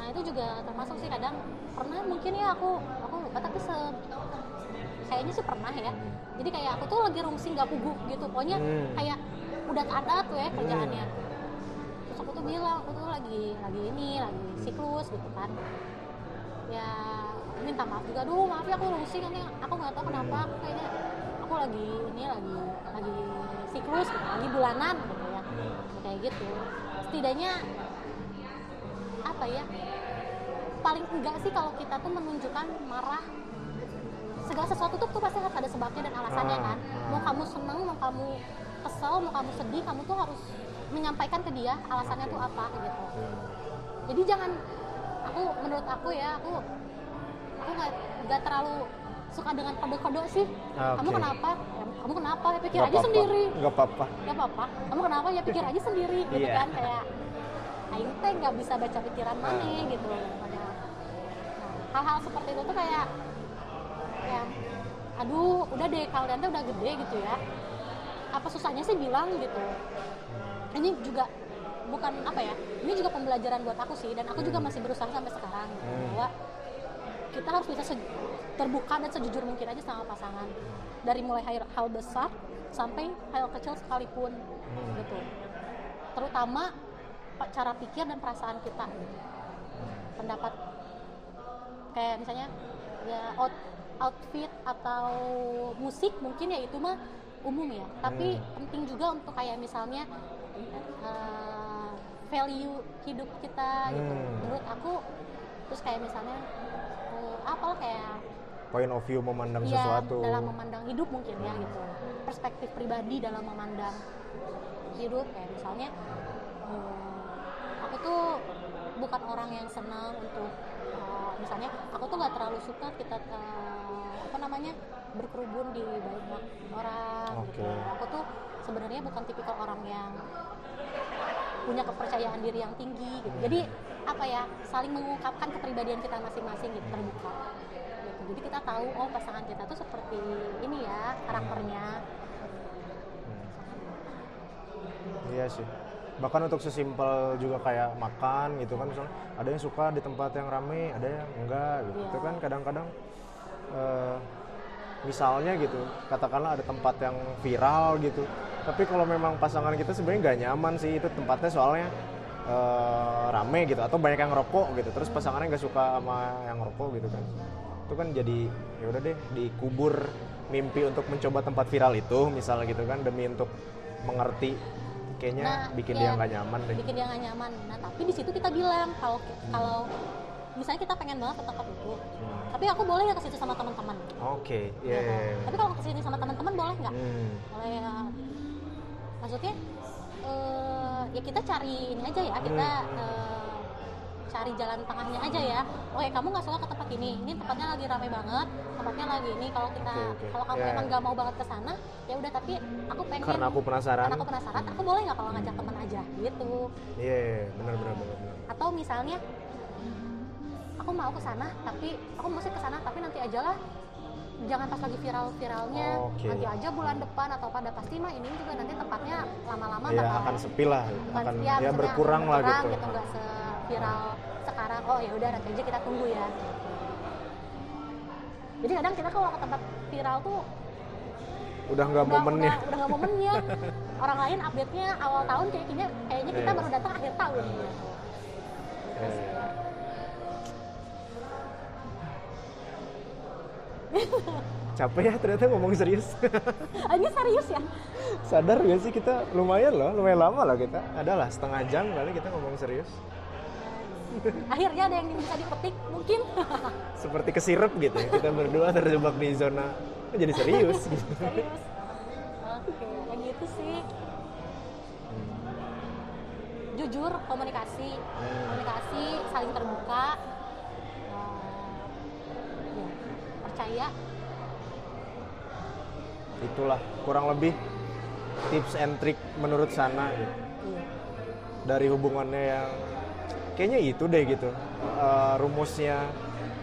Nah itu juga termasuk sih kadang pernah mungkin ya aku aku lupa tapi se kayaknya sih pernah ya. Jadi kayak aku tuh lagi rungsing nggak puguh gitu. Pokoknya Hmm. kayak udah ada tuh ya kerjaannya. Terus aku tuh bilang aku tuh lagi lagi ini lagi siklus gitu kan. Ya minta maaf juga. Dulu maaf ya aku rungsing nanti aku nggak tahu kenapa. Aku kayaknya aku lagi ini lagi lagi siklus gitu, lagi bulanan gitu ya. Kayak gitu. Setidaknya apa ya paling enggak sih kalau kita tuh menunjukkan marah segala sesuatu tuh, tuh pasti harus ada sebabnya dan alasannya Ah, kan. Ah. mau kamu seneng mau kamu kesel mau kamu sedih kamu tuh harus menyampaikan ke dia alasannya tuh apa gitu. Jadi jangan aku menurut aku ya aku aku nggak nggak terlalu suka dengan kode-kode sih. Ah, kamu kenapa? Ya, kamu kenapa? Ya pikir Nggak aja apa-apa. sendiri. Nggak apa-apa. Ya apa-apa. Kamu kenapa? Ya pikir aja sendiri gitu Iya. kan. Kayak Aing teh nggak bisa baca pikiran mana gitu. Nah, hal-hal seperti itu tuh kayak ya aduh udah deh kalian tuh udah gede gitu ya. Apa susahnya sih bilang gitu? Ini juga bukan apa ya ini juga pembelajaran buat aku sih dan aku juga masih berusaha sampai sekarang gitu, Hmm. bahwa kita harus bisa terbuka dan sejujur mungkin aja sama pasangan. Dari mulai hal, hal besar sampai hal kecil sekalipun Hmm. gitu. Terutama cara pikir dan perasaan kita. Pendapat kayak misalnya ya out, outfit atau musik mungkin ya itu mah umum ya. Tapi Hmm. penting juga untuk kayak misalnya eh, value hidup kita gitu. Hmm. menurut aku terus kayak misalnya eh, apalah kayak point of view memandang ya sesuatu. dalam memandang hidup mungkin ya gitu. Perspektif pribadi dalam memandang hidup kayak misalnya eh, aku tuh bukan orang yang senang untuk eh, misalnya aku tuh nggak terlalu suka kita eh, apa namanya berkerubun di banyak orang gitu Oke. aku tuh sebenarnya bukan tipikal orang yang punya kepercayaan diri yang tinggi gitu jadi apa ya saling mengungkapkan kepribadian kita masing-masing gitu terbuka gitu. jadi kita tahu oh pasangan kita tuh seperti ini ya karakternya Iya sih. Bahkan untuk sesimpel juga kayak makan gitu kan misalnya ada yang suka di tempat yang rame, ada yang enggak gitu. Iya. Itu kan kadang-kadang eh, misalnya gitu, katakanlah ada tempat yang viral gitu. Tapi kalau memang pasangan kita sebenarnya nggak nyaman sih itu tempatnya soalnya eh, rame gitu atau banyak yang ngerokok gitu. Terus pasangannya nggak suka sama yang ngerokok gitu kan. Itu kan jadi ya udah deh dikubur mimpi untuk mencoba tempat viral itu misalnya gitu kan demi untuk mengerti kayaknya Nah, bikin iya. dia nggak nyaman deh. bikin dia nggak nyaman nah tapi di situ kita bilang kalau kalau misalnya kita pengen banget ke tempat itu Hmm. tapi aku boleh nggak ke situ sama teman-teman Oke, iya. Ya kan? tapi kalau ke sini sama teman-teman boleh nggak Hmm. boleh ya maksudnya eh, ya kita cari ini aja ya kita Hmm. eh, cari jalan tengahnya aja ya oke kamu nggak suka ke tempat ini ini tempatnya lagi ramai banget tempatnya lagi ini kalau kita Oke, oke. kalau kamu Ya. emang nggak mau banget ke sana ya udah tapi aku pengen Karena aku penasaran. karena aku penasaran aku boleh nggak kalau ngajak teman aja gitu Iya, iya, benar benar benar benar. atau misalnya aku mau ke sana tapi aku mesti ke sana tapi nanti aja lah jangan pas lagi viral-viralnya Oke. nanti aja bulan depan atau pada pasti mah ini juga nanti tempatnya lama-lama Iya, bakal akan sepi lah, akan ya, ya berkurang lah berkurang gitu. nggak se-viral sekarang oh ya udah nanti aja kita tunggu ya jadi kadang kita kalau ke tempat viral tuh Udah nggak momennya. udah, nggak momennya orang lain update nya awal tahun kayaknya kayaknya kita Iya. baru datang akhir tahun gitu. Capek ya ternyata ngomong serius. Ah, ini serius ya Sadar gak sih kita lumayan loh, lumayan lama lah kita. Adalah setengah jam kali kita ngomong serius. akhirnya ada yang bisa dipetik mungkin Seperti kesirep gitu ya. Kita berdua terjebak di zona "Oh, jadi serius gitu. serius oke yang gitu sih jujur komunikasi Hmm. komunikasi saling terbuka Eh, ya, percaya? Itulah kurang lebih tips and trick menurut sana. Gitu. Iya. dari hubungannya yang kayaknya itu deh gitu. Eh, rumusnya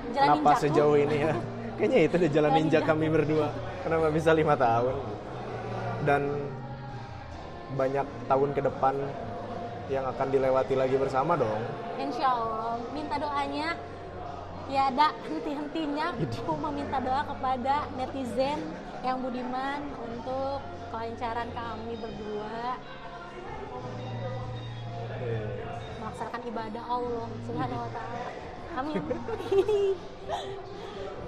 Jalan kenapa ninjaku. sejauh ini ya. Kayaknya itu deh jalan ninja kami berdua. Kenapa bisa lima tahun? Dan banyak tahun ke depan yang akan dilewati lagi bersama dong. Insya Allah minta doanya tiada henti-hentinya aku meminta doa kepada netizen yang budiman untuk kelancaran kami berdua melaksanakan ibadah Allah Subhanahu wa taala. Amin.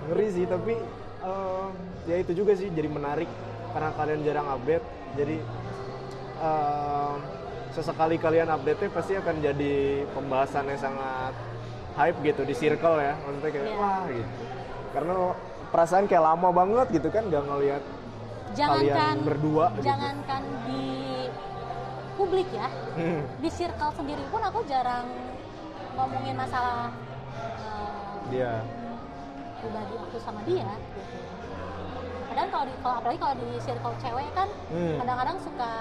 ngeri sih tapi eh, ya itu juga sih jadi menarik karena kalian jarang update jadi eh, sesekali kalian update pasti akan jadi pembahasan yang sangat hype gitu di circle ya maksudnya kayak Iya. wah gitu karena perasaan kayak lama banget gitu kan gak ngelihat jangankan kalian berdua gitu. jangankan di publik ya, Hmm. di circle sendiri pun aku jarang ngomongin masalah eh, dia pribadi aku sama dia gitu. Kadang kalau di, kalau apalagi kalau di circle cewek kan Hmm. kadang-kadang suka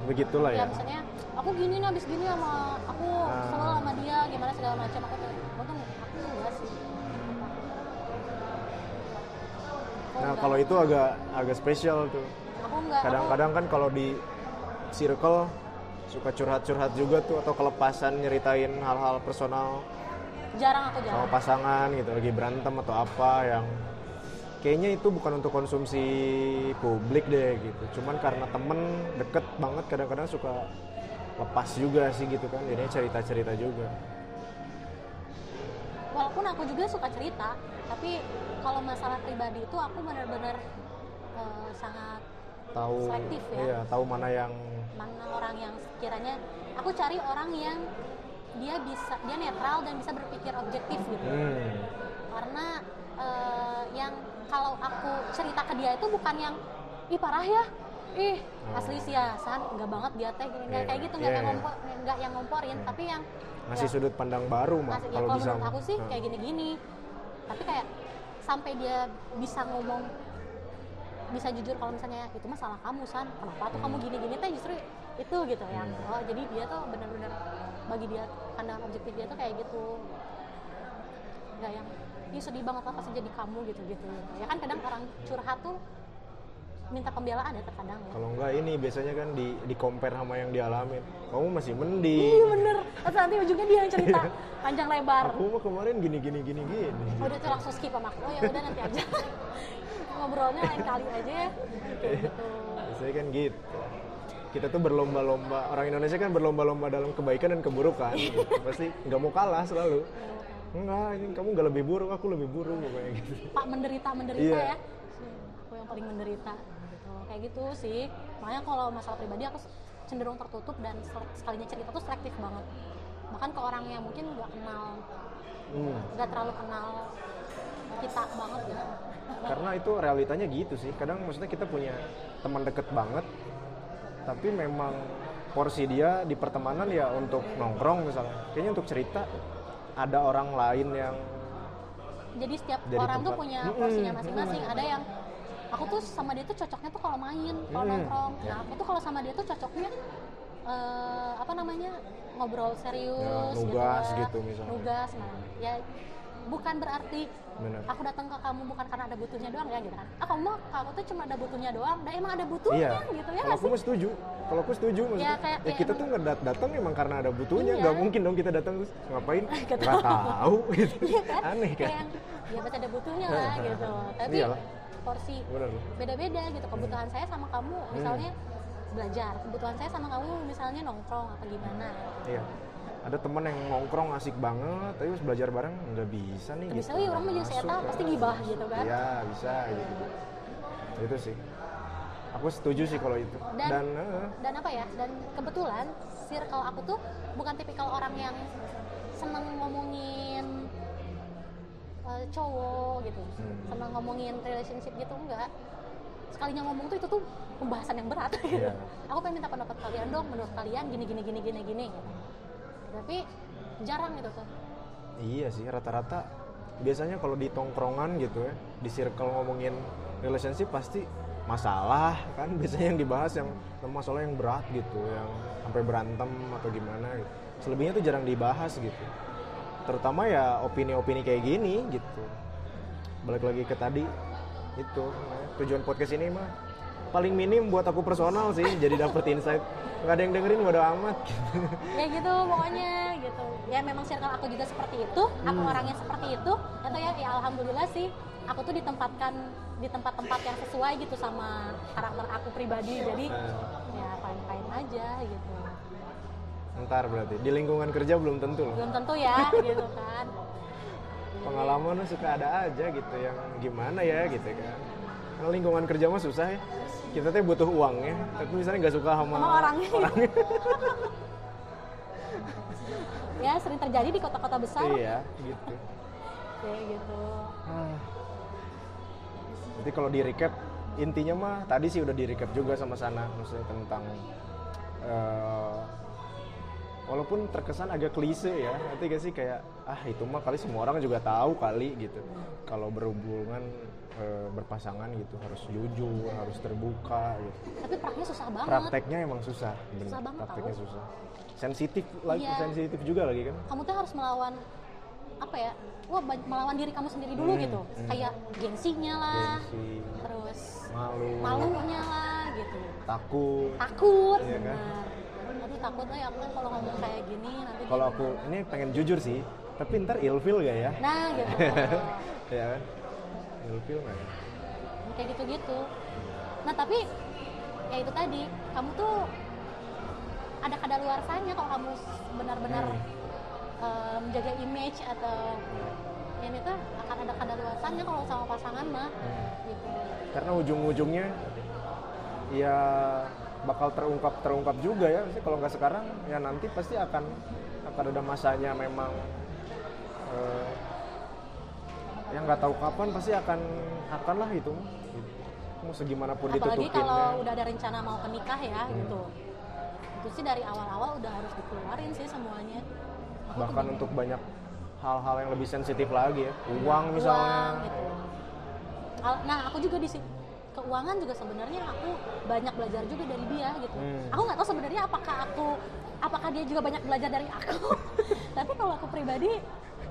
begitulah ya ya misalnya aku gini nih abis gini sama aku Ah. kesel sama dia gimana segala macam aku tuh aku tuh aku enggak sih Aku nah enggak. kalau itu agak agak spesial tuh aku enggak aku- kadang-kadang kan kalau di circle suka curhat-curhat juga tuh atau kelepasan nyeritain hal-hal personal jarang aku sama jarang pasangan gitu lagi berantem atau apa yang kayaknya itu bukan untuk konsumsi publik deh gitu. Cuman karena temen deket banget kadang-kadang suka lepas juga sih gitu kan. Jadinya cerita-cerita juga. Walaupun aku juga suka cerita tapi kalau masalah pribadi itu aku benar-benar eh, sangat tahu Selektif ya. iya tahu mana yang mana orang yang sekiranya aku cari orang yang dia bisa dia netral dan bisa berpikir objektif gitu. Hmm, karena eh, yang kalau aku cerita ke dia itu bukan yang ih parah ya ih Oh. asli sih ya san nggak banget dia teh nggak Iya, kayak gitu nggak yang iya. ngompor nggak yang ngomporin Hmm. tapi yang ngasih ya, sudut pandang baru mah ya, kalau bisa menurut aku sih Nah. kayak gini-gini tapi kayak sampai dia bisa ngomong bisa jujur kalau misalnya itu mah salah kamu san kenapa tuh kamu gini-gini teh justru itu gitu yang Hmm. oh jadi dia tuh benar-benar bagi dia pandangan objektif dia tuh kayak gitu nggak yang ini sedih banget lah pasti jadi kamu gitu gitu. Ya kan kadang orang curhat tuh minta pembelaan ya terkadang ya. Kalau enggak ini biasanya kan di di compare sama yang dialamin. Kamu masih iya mending bener. Terus nanti ujungnya dia yang cerita panjang lebar. Aku mah kemarin gini gini gini gini. Oh, udah tuh langsung skip sama aku. Oh ya udah nanti aja. Ngobrolnya lain kali aja ya. Kayak gitu. Biasanya kan gitu. Kita tuh berlomba-lomba. Orang Indonesia kan berlomba-lomba dalam kebaikan dan keburukan. Pasti nggak mau kalah selalu enggak ini kamu nggak lebih buruk aku lebih buruk kayak gitu. Pak menderita menderita Iya. ya? Aku yang paling menderita gitu. Kayak gitu sih. Makanya kalau masalah pribadi aku cenderung tertutup dan sekalinya cerita tuh selektif banget. Bahkan ke orang yang mungkin nggak kenal Hmm. nggak terlalu kenal kita banget gitu. Karena itu realitanya gitu sih. Kadang maksudnya kita punya teman deket banget tapi memang porsi dia di pertemanan ya untuk nongkrong misalnya. Kayaknya untuk cerita ada orang lain yang jadi setiap Jadi orang tuh punya porsinya masing-masing ada yang aku tuh sama dia tuh cocoknya tuh kalau main kalau Mm, nongkrong ya. nah aku tuh kalau sama dia tuh cocoknya eh, apa namanya ngobrol serius Ya, nugas kan. gitu misalnya. nugas nah ya bukan berarti Bener. aku datang ke kamu bukan karena ada butuhnya doang ya gitu kan? Ah kamu kamu tuh cuma ada butuhnya doang dan emang ada butuhnya iya. gitu ya kalau aku sih? setuju. Kalau aku setuju maksudnya. Kayak- ya, ya kita emang- tuh nggak dat- datang emang karena ada butuhnya. Iya. nggak mungkin dong kita datang terus ngapain? Nggak nggak tahu. tahu gitu. Iya kan? Aneh kan? Kayak ya pasti ada butuhnya lah gitu. Tapi Iyalah. porsi beda-beda gitu. Kebutuhan saya sama kamu Hmm. misalnya belajar. Kebutuhan saya sama kamu misalnya nongkrong apa gimana? Iya ada temen yang nongkrong asik banget tapi pas belajar bareng nggak bisa nih bisa, gitu. orang mah jeung Masuk, si Eta ya. pasti gibah gitu kan. iya bisa gitu itu sih aku setuju sih kalau itu Dan- dan eh, dan apa ya dan kebetulan circle aku tuh bukan tipikal orang yang seneng ngomongin eh, cowok gitu Hmm. seneng ngomongin relationship gitu enggak sekalinya ngomong tuh itu tuh pembahasan yang berat gitu. Iya. aku pengen minta pendapat kalian dong menurut kalian gini gini gini gini gini gitu. Tapi jarang gitu tuh Iya sih rata-rata biasanya kalau di tongkrongan gitu ya di circle ngomongin relationship pasti masalah kan biasanya yang dibahas yang masalah yang berat gitu yang sampai berantem atau gimana gitu. Selebihnya tuh jarang dibahas gitu. Terutama ya opini-opini kayak gini gitu. Balik lagi ke tadi itu tujuan podcast ini mah paling minim buat aku personal sih jadi dapet insight. Nggak ada yang dengerin bodo amat. Ya gitu pokoknya gitu. Ya memang circle aku juga seperti itu aku Hmm. orangnya seperti itu. Atau ya, ya alhamdulillah sih aku tuh ditempatkan di tempat-tempat yang sesuai gitu sama karakter aku pribadi. Jadi Nah, ya fine-fine aja gitu. Ntar berarti di lingkungan kerja belum tentu loh. Belum tentu ya gitu kan. Pengalaman suka ada aja gitu yang gimana ya gitu kan. Karena lingkungan kerja mah susah ya kita tuh butuh uang ya tapi misalnya nggak suka sama, Sama orangnya. ya sering terjadi di kota-kota besar. Iya gitu. Kayak gitu. Ah. Jadi kalau di recap intinya mah tadi sih udah di recap juga sama sana maksudnya tentang eh, walaupun terkesan agak klise ya nanti gak sih? Kayak ah itu mah kali semua orang juga tahu kali gitu. Kalau berhubungan eh, berpasangan gitu harus jujur harus terbuka gitu tapi praknya susah banget prakteknya emang susah bener. Susah banget prakteknya tau. susah sensitif lagi Iya. sensitif juga lagi kan kamu tuh harus melawan apa ya wah melawan diri kamu sendiri dulu Hmm, gitu hmm. kayak gengsinya lah Gengsi, terus malu malunya lah gitu takut takut Iya kan? aduh takut lah ya aku kalau ngomong kayak gini nanti Kalau aku ini pengen jujur sih, tapi ntar ilfil gak ya? nah gitu ya kan? Ilfil gak ya? kayak gitu-gitu nah tapi ya itu tadi kamu tuh ada kadaluarsanya kalau kamu benar-benar Hmm. eh, menjaga image atau ini tuh akan ada kadaluarsanya kalau sama pasangan mah gitu Karena ujung-ujungnya ya bakal terungkap terungkap juga ya. Maksudnya kalau nggak sekarang ya nanti pasti akan akan ada masanya memang eh, yang nggak tahu kapan pasti akan akan lah itu. Mau segimanapun apalagi ditutupin kalau ya. udah ada rencana mau ke nikah ya Hmm. gitu itu sih dari awal-awal udah harus dikeluarin sih semuanya Aku bahkan untuk banyak hal-hal yang lebih sensitif lagi ya. Uang misalnya. Uang, gitu. Nah, aku juga di keuangan juga sebenarnya aku banyak belajar juga dari dia gitu. Hmm. Aku nggak tahu sebenarnya apakah aku apakah dia juga banyak belajar dari aku. Tapi kalau aku pribadi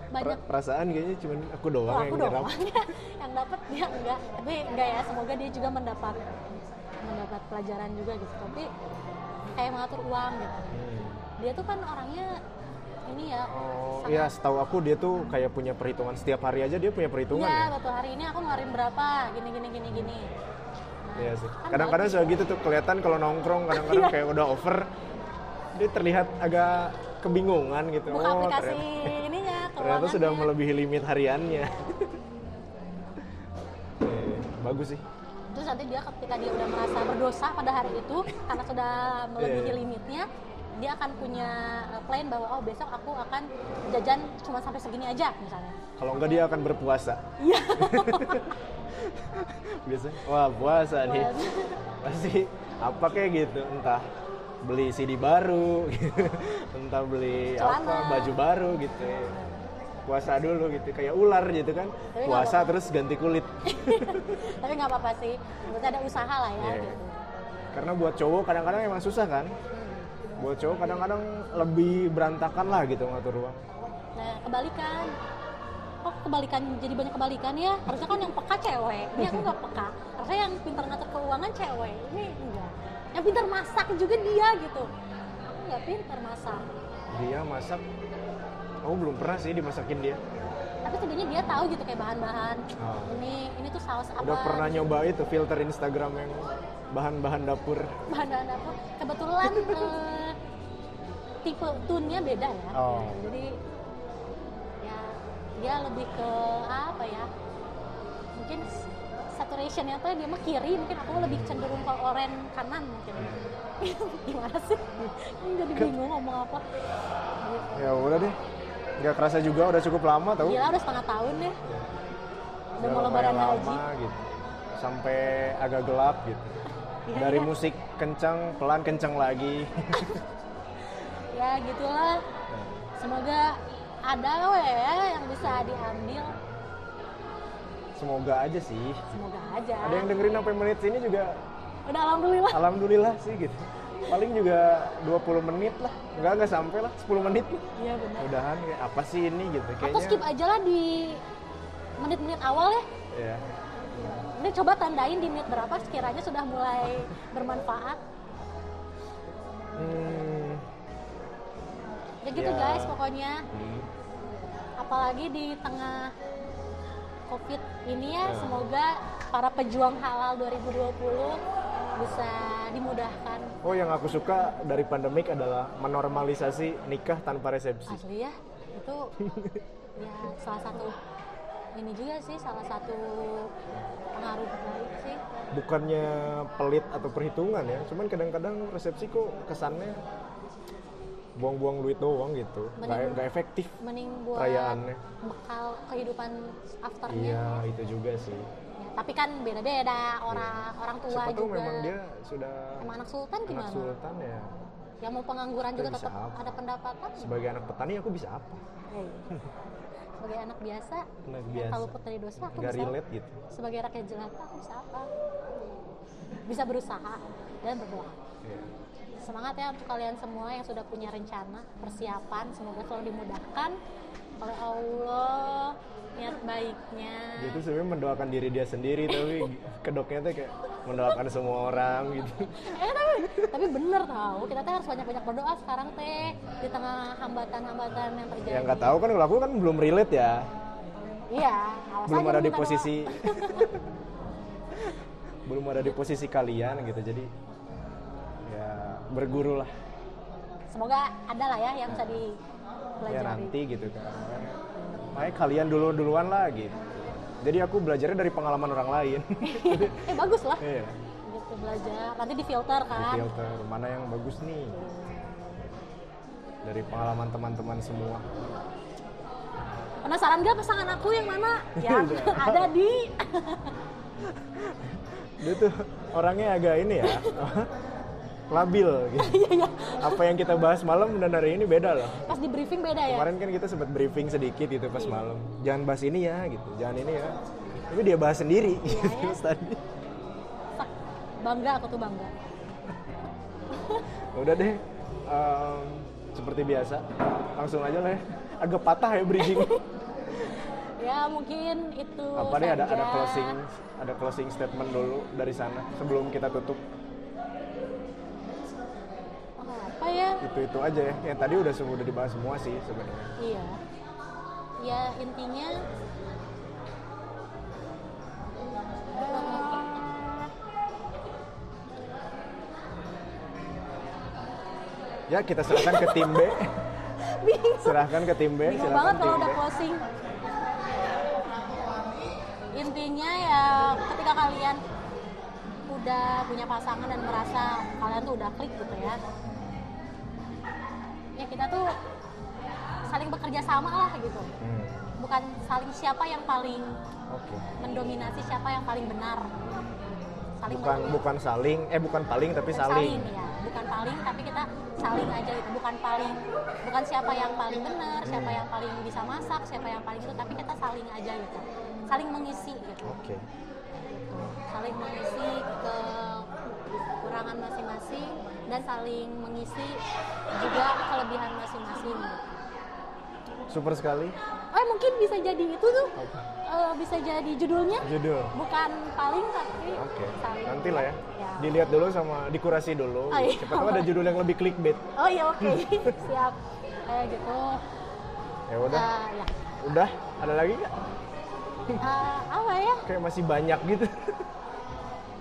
banyak Per- perasaan kayaknya cuma aku doang oh, yang aku nyerap. doang yang dapat dia enggak. Tapi enggak ya, semoga dia juga mendapat mendapat pelajaran juga gitu. Tapi kayak mengatur uang gitu. Hmm. Dia tuh kan orangnya ini ya Oh sangat- iya, setahu aku dia tuh kayak punya perhitungan setiap hari aja dia punya perhitungan Iya, ya. betul hari ini aku ngeluarin berapa, gini gini gini gini. Nah, Iya sih. kan Kadang-kadang suka gitu tuh kelihatan kalau nongkrong kadang-kadang Iya. kayak udah over. Dia terlihat agak kebingungan gitu. buka aplikasi ternyata, ininya ternyata sudah keuangannya. melebihi limit hariannya. Bagus sih. Terus nanti dia ketika dia udah merasa berdosa pada hari itu karena sudah melebihi Iya. limitnya, dia akan punya uh, plan bahwa oh besok aku akan jajan cuma sampai segini aja misalnya. Kalau enggak dia akan berpuasa. Iya. Biasanya, wah puasa nih. Pasti apa kayak gitu, entah beli CD baru, gitu. entah beli apa baju baru gitu. ya. Puasa dulu gitu, kayak ular gitu kan. Tapi Puasa apa-apa. terus ganti kulit. Tapi nggak apa-apa sih. Maksudnya ada usaha lah ya Iya. gitu. Karena buat cowok kadang-kadang emang susah kan. Hmm. Buat cowok kadang-kadang lebih berantakan lah gitu ngatur uang. Nah, kebalikan. Kok kebalikan jadi banyak kebalikan ya? Harusnya kan yang peka cewek. Ini aku nggak peka. Harusnya yang pintar ngatur keuangan cewek. Ini enggak. Yang pintar masak juga dia gitu. Aku nggak pintar masak. Dia masak, aku belum pernah sih dimasakin dia. Tapi setidaknya dia tahu gitu kayak bahan-bahan. Oh. Ini ini tuh saus apa? Udah pernah nyoba itu filter Instagram yang bahan-bahan dapur. bahan-bahan apa? Kebetulan eh, tipe tune-nya beda ya. Oh. Jadi ya dia lebih ke apa ya? Mungkin saturationnya tuh dia mah kiri, mungkin aku lebih cenderung ke oren kanan mungkin. Gimana sih? Ini jadi bingung ngomong apa. Ya udah deh. Nggak kerasa juga udah cukup lama tau. Gila udah setengah tahun deh. Udah mau lumayan lebaran lama haji. gitu. Sampai agak gelap gitu. Iya, Dari iya. musik kencang, pelan kencang lagi. Ya gitulah. Semoga ada we ya yang bisa diambil. Semoga aja sih. Semoga aja. Ada yang dengerin sampai menit sini juga Udah alhamdulillah. alhamdulillah sih gitu. Paling juga 20 menit lah. Enggak enggak sampai lah 10 menit lah. Iya benar. Mudahan kayak apa sih ini gitu Atau kayaknya. skip aja lah di menit-menit awal ya. Ya. Ini coba tandain di menit berapa sekiranya sudah mulai bermanfaat. Hmm, Ya gitu Ya. guys pokoknya. hmm. Apalagi di tengah COVID ini ya, Ya. semoga para pejuang halal 2020 bisa dimudahkan. Oh yang aku suka dari pandemik adalah menormalisasi nikah tanpa resepsi. Asli ya, itu ya salah satu ini juga sih salah satu pengaruh baik sih. Bukannya pelit atau perhitungan ya, cuman kadang-kadang resepsi kok kesannya buang-buang duit doang gitu, Mending- nggak efektif. Mending buat Perayaannya. bekal kehidupan afternya. Iya itu juga sih. Tapi kan beda-beda orang orang tua Siapa tahu juga. memang dia sudah Emang anak sultan anak gimana? sultan ya. Yang mau pengangguran juga tetap apa? ada pendapatan. Sebagai anak petani aku bisa apa? Hei. Sebagai anak biasa, Anak yang biasa. kalau put dari dosa aku Nggak bisa. relate gitu. Sebagai rakyat jelata aku bisa apa? Bisa berusaha dan berdoa. Iya. Semangat ya untuk kalian semua yang sudah punya rencana, persiapan, semoga selalu dimudahkan oleh Allah niat baiknya. Dia tuh sebenarnya mendoakan diri dia sendiri tapi kedoknya tuh kayak mendoakan semua orang gitu. Eh tapi tapi bener tau kita teh harus banyak-banyak berdoa sekarang teh di tengah hambatan-hambatan yang terjadi. Yang nggak tahu kan kalau aku kan belum relate ya, Iya, belum ada di posisi belum ada di posisi kalian gitu jadi ya berguru lah. Semoga ada lah ya yang bisa ya dipelajari. nanti gitu kan makanya kalian dulu duluan lah gitu jadi aku belajarnya dari pengalaman orang lain eh bagus lah. iya Gitu belajar. Nanti difilter di kan. filter mana yang bagus nih dari pengalaman teman-teman semua Penasaran gak pasangan aku yang mana? Ya ada di dia tuh orangnya agak ini ya labil gitu. Iya iya. apa yang kita bahas malam dan hari ini beda loh. Pas di briefing beda ya. kemarin kan kita sempat briefing sedikit gitu pas Iya. malam. Jangan bahas ini ya gitu. Jangan ini ya. Tapi dia bahas sendiri gitu ya. tadi Bangga aku tuh bangga. udah deh. Em, seperti biasa langsung aja lah ya. Agak patah ya bridging Ya mungkin itu apa deh ada ada closing ada closing statement dulu dari sana sebelum kita tutup Oh, apa itu itu aja ya yang tadi udah semua udah dibahas semua sih sebenarnya Iya. Ya intinya ya kita serahkan ke tim B serahkan ke tim B Bingung banget kalau udah closing. Intinya ya ketika kalian udah punya pasangan dan merasa kalian tuh udah klik gitu ya. Kita tuh saling bekerja sama lah gitu. Hmm, Bukan saling siapa yang paling oke. mendominasi siapa yang paling benar. Saling bukan bukan saling eh bukan paling tapi saling, ya bukan paling tapi kita saling aja gitu. Bukan paling bukan siapa yang paling benar Hmm. siapa yang paling bisa masak siapa yang paling itu tapi kita saling aja gitu. Saling mengisi gitu. Oke. Saling mengisi kekurangan masing-masing dan saling mengisi juga kelebihan masing-masing. Super sekali. Oh mungkin bisa jadi itu tuh. Apa? eh, bisa jadi judulnya? Judul. Bukan paling tapi oke saling. nanti lah ya. Ya. dilihat dulu sama dikurasi dulu. Oh, iya. tahu ada judul yang lebih clickbait. Oh iya oke. Siap. Kayak gitu. Ya udah. Eh, ya. Udah? Ada lagi nggak? Eh, apa ya? Kayak masih banyak gitu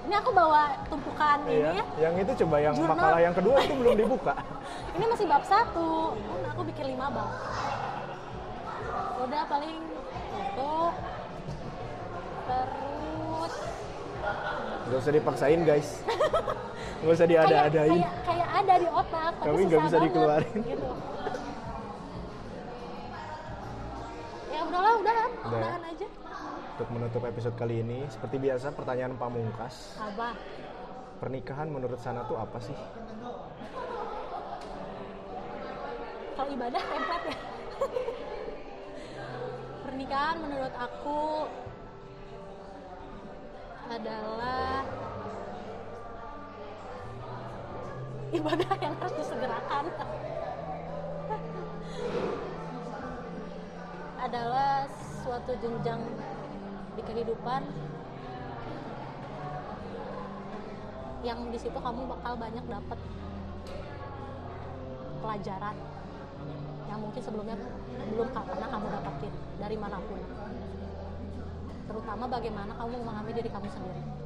ini aku bawa tumpukan ini Iya. ya yang itu coba yang Jurnal. makalah yang kedua itu belum dibuka. Ini masih bab satu. Kan aku bikin lima bab. Udah paling itu terus nggak usah dipaksain guys. Nggak usah kayak, diada-adain. kayak kayak ada di otak tapi Kami nggak bisa banget, dikeluarin. gitu. Ya udahlah udahan. Udah. Udahan aja untuk menutup episode kali ini. Seperti biasa pertanyaan pamungkas. Apa? Pernikahan menurut sana tuh apa sih? Kalau ibadah template ya. Pernikahan menurut aku adalah ibadah yang harus disegerakan. Adalah suatu jenjang di kehidupan yang di situ kamu bakal banyak dapat pelajaran yang mungkin sebelumnya belum pernah kamu dapetin dari mana pun. Terutama bagaimana kamu memahami diri kamu sendiri.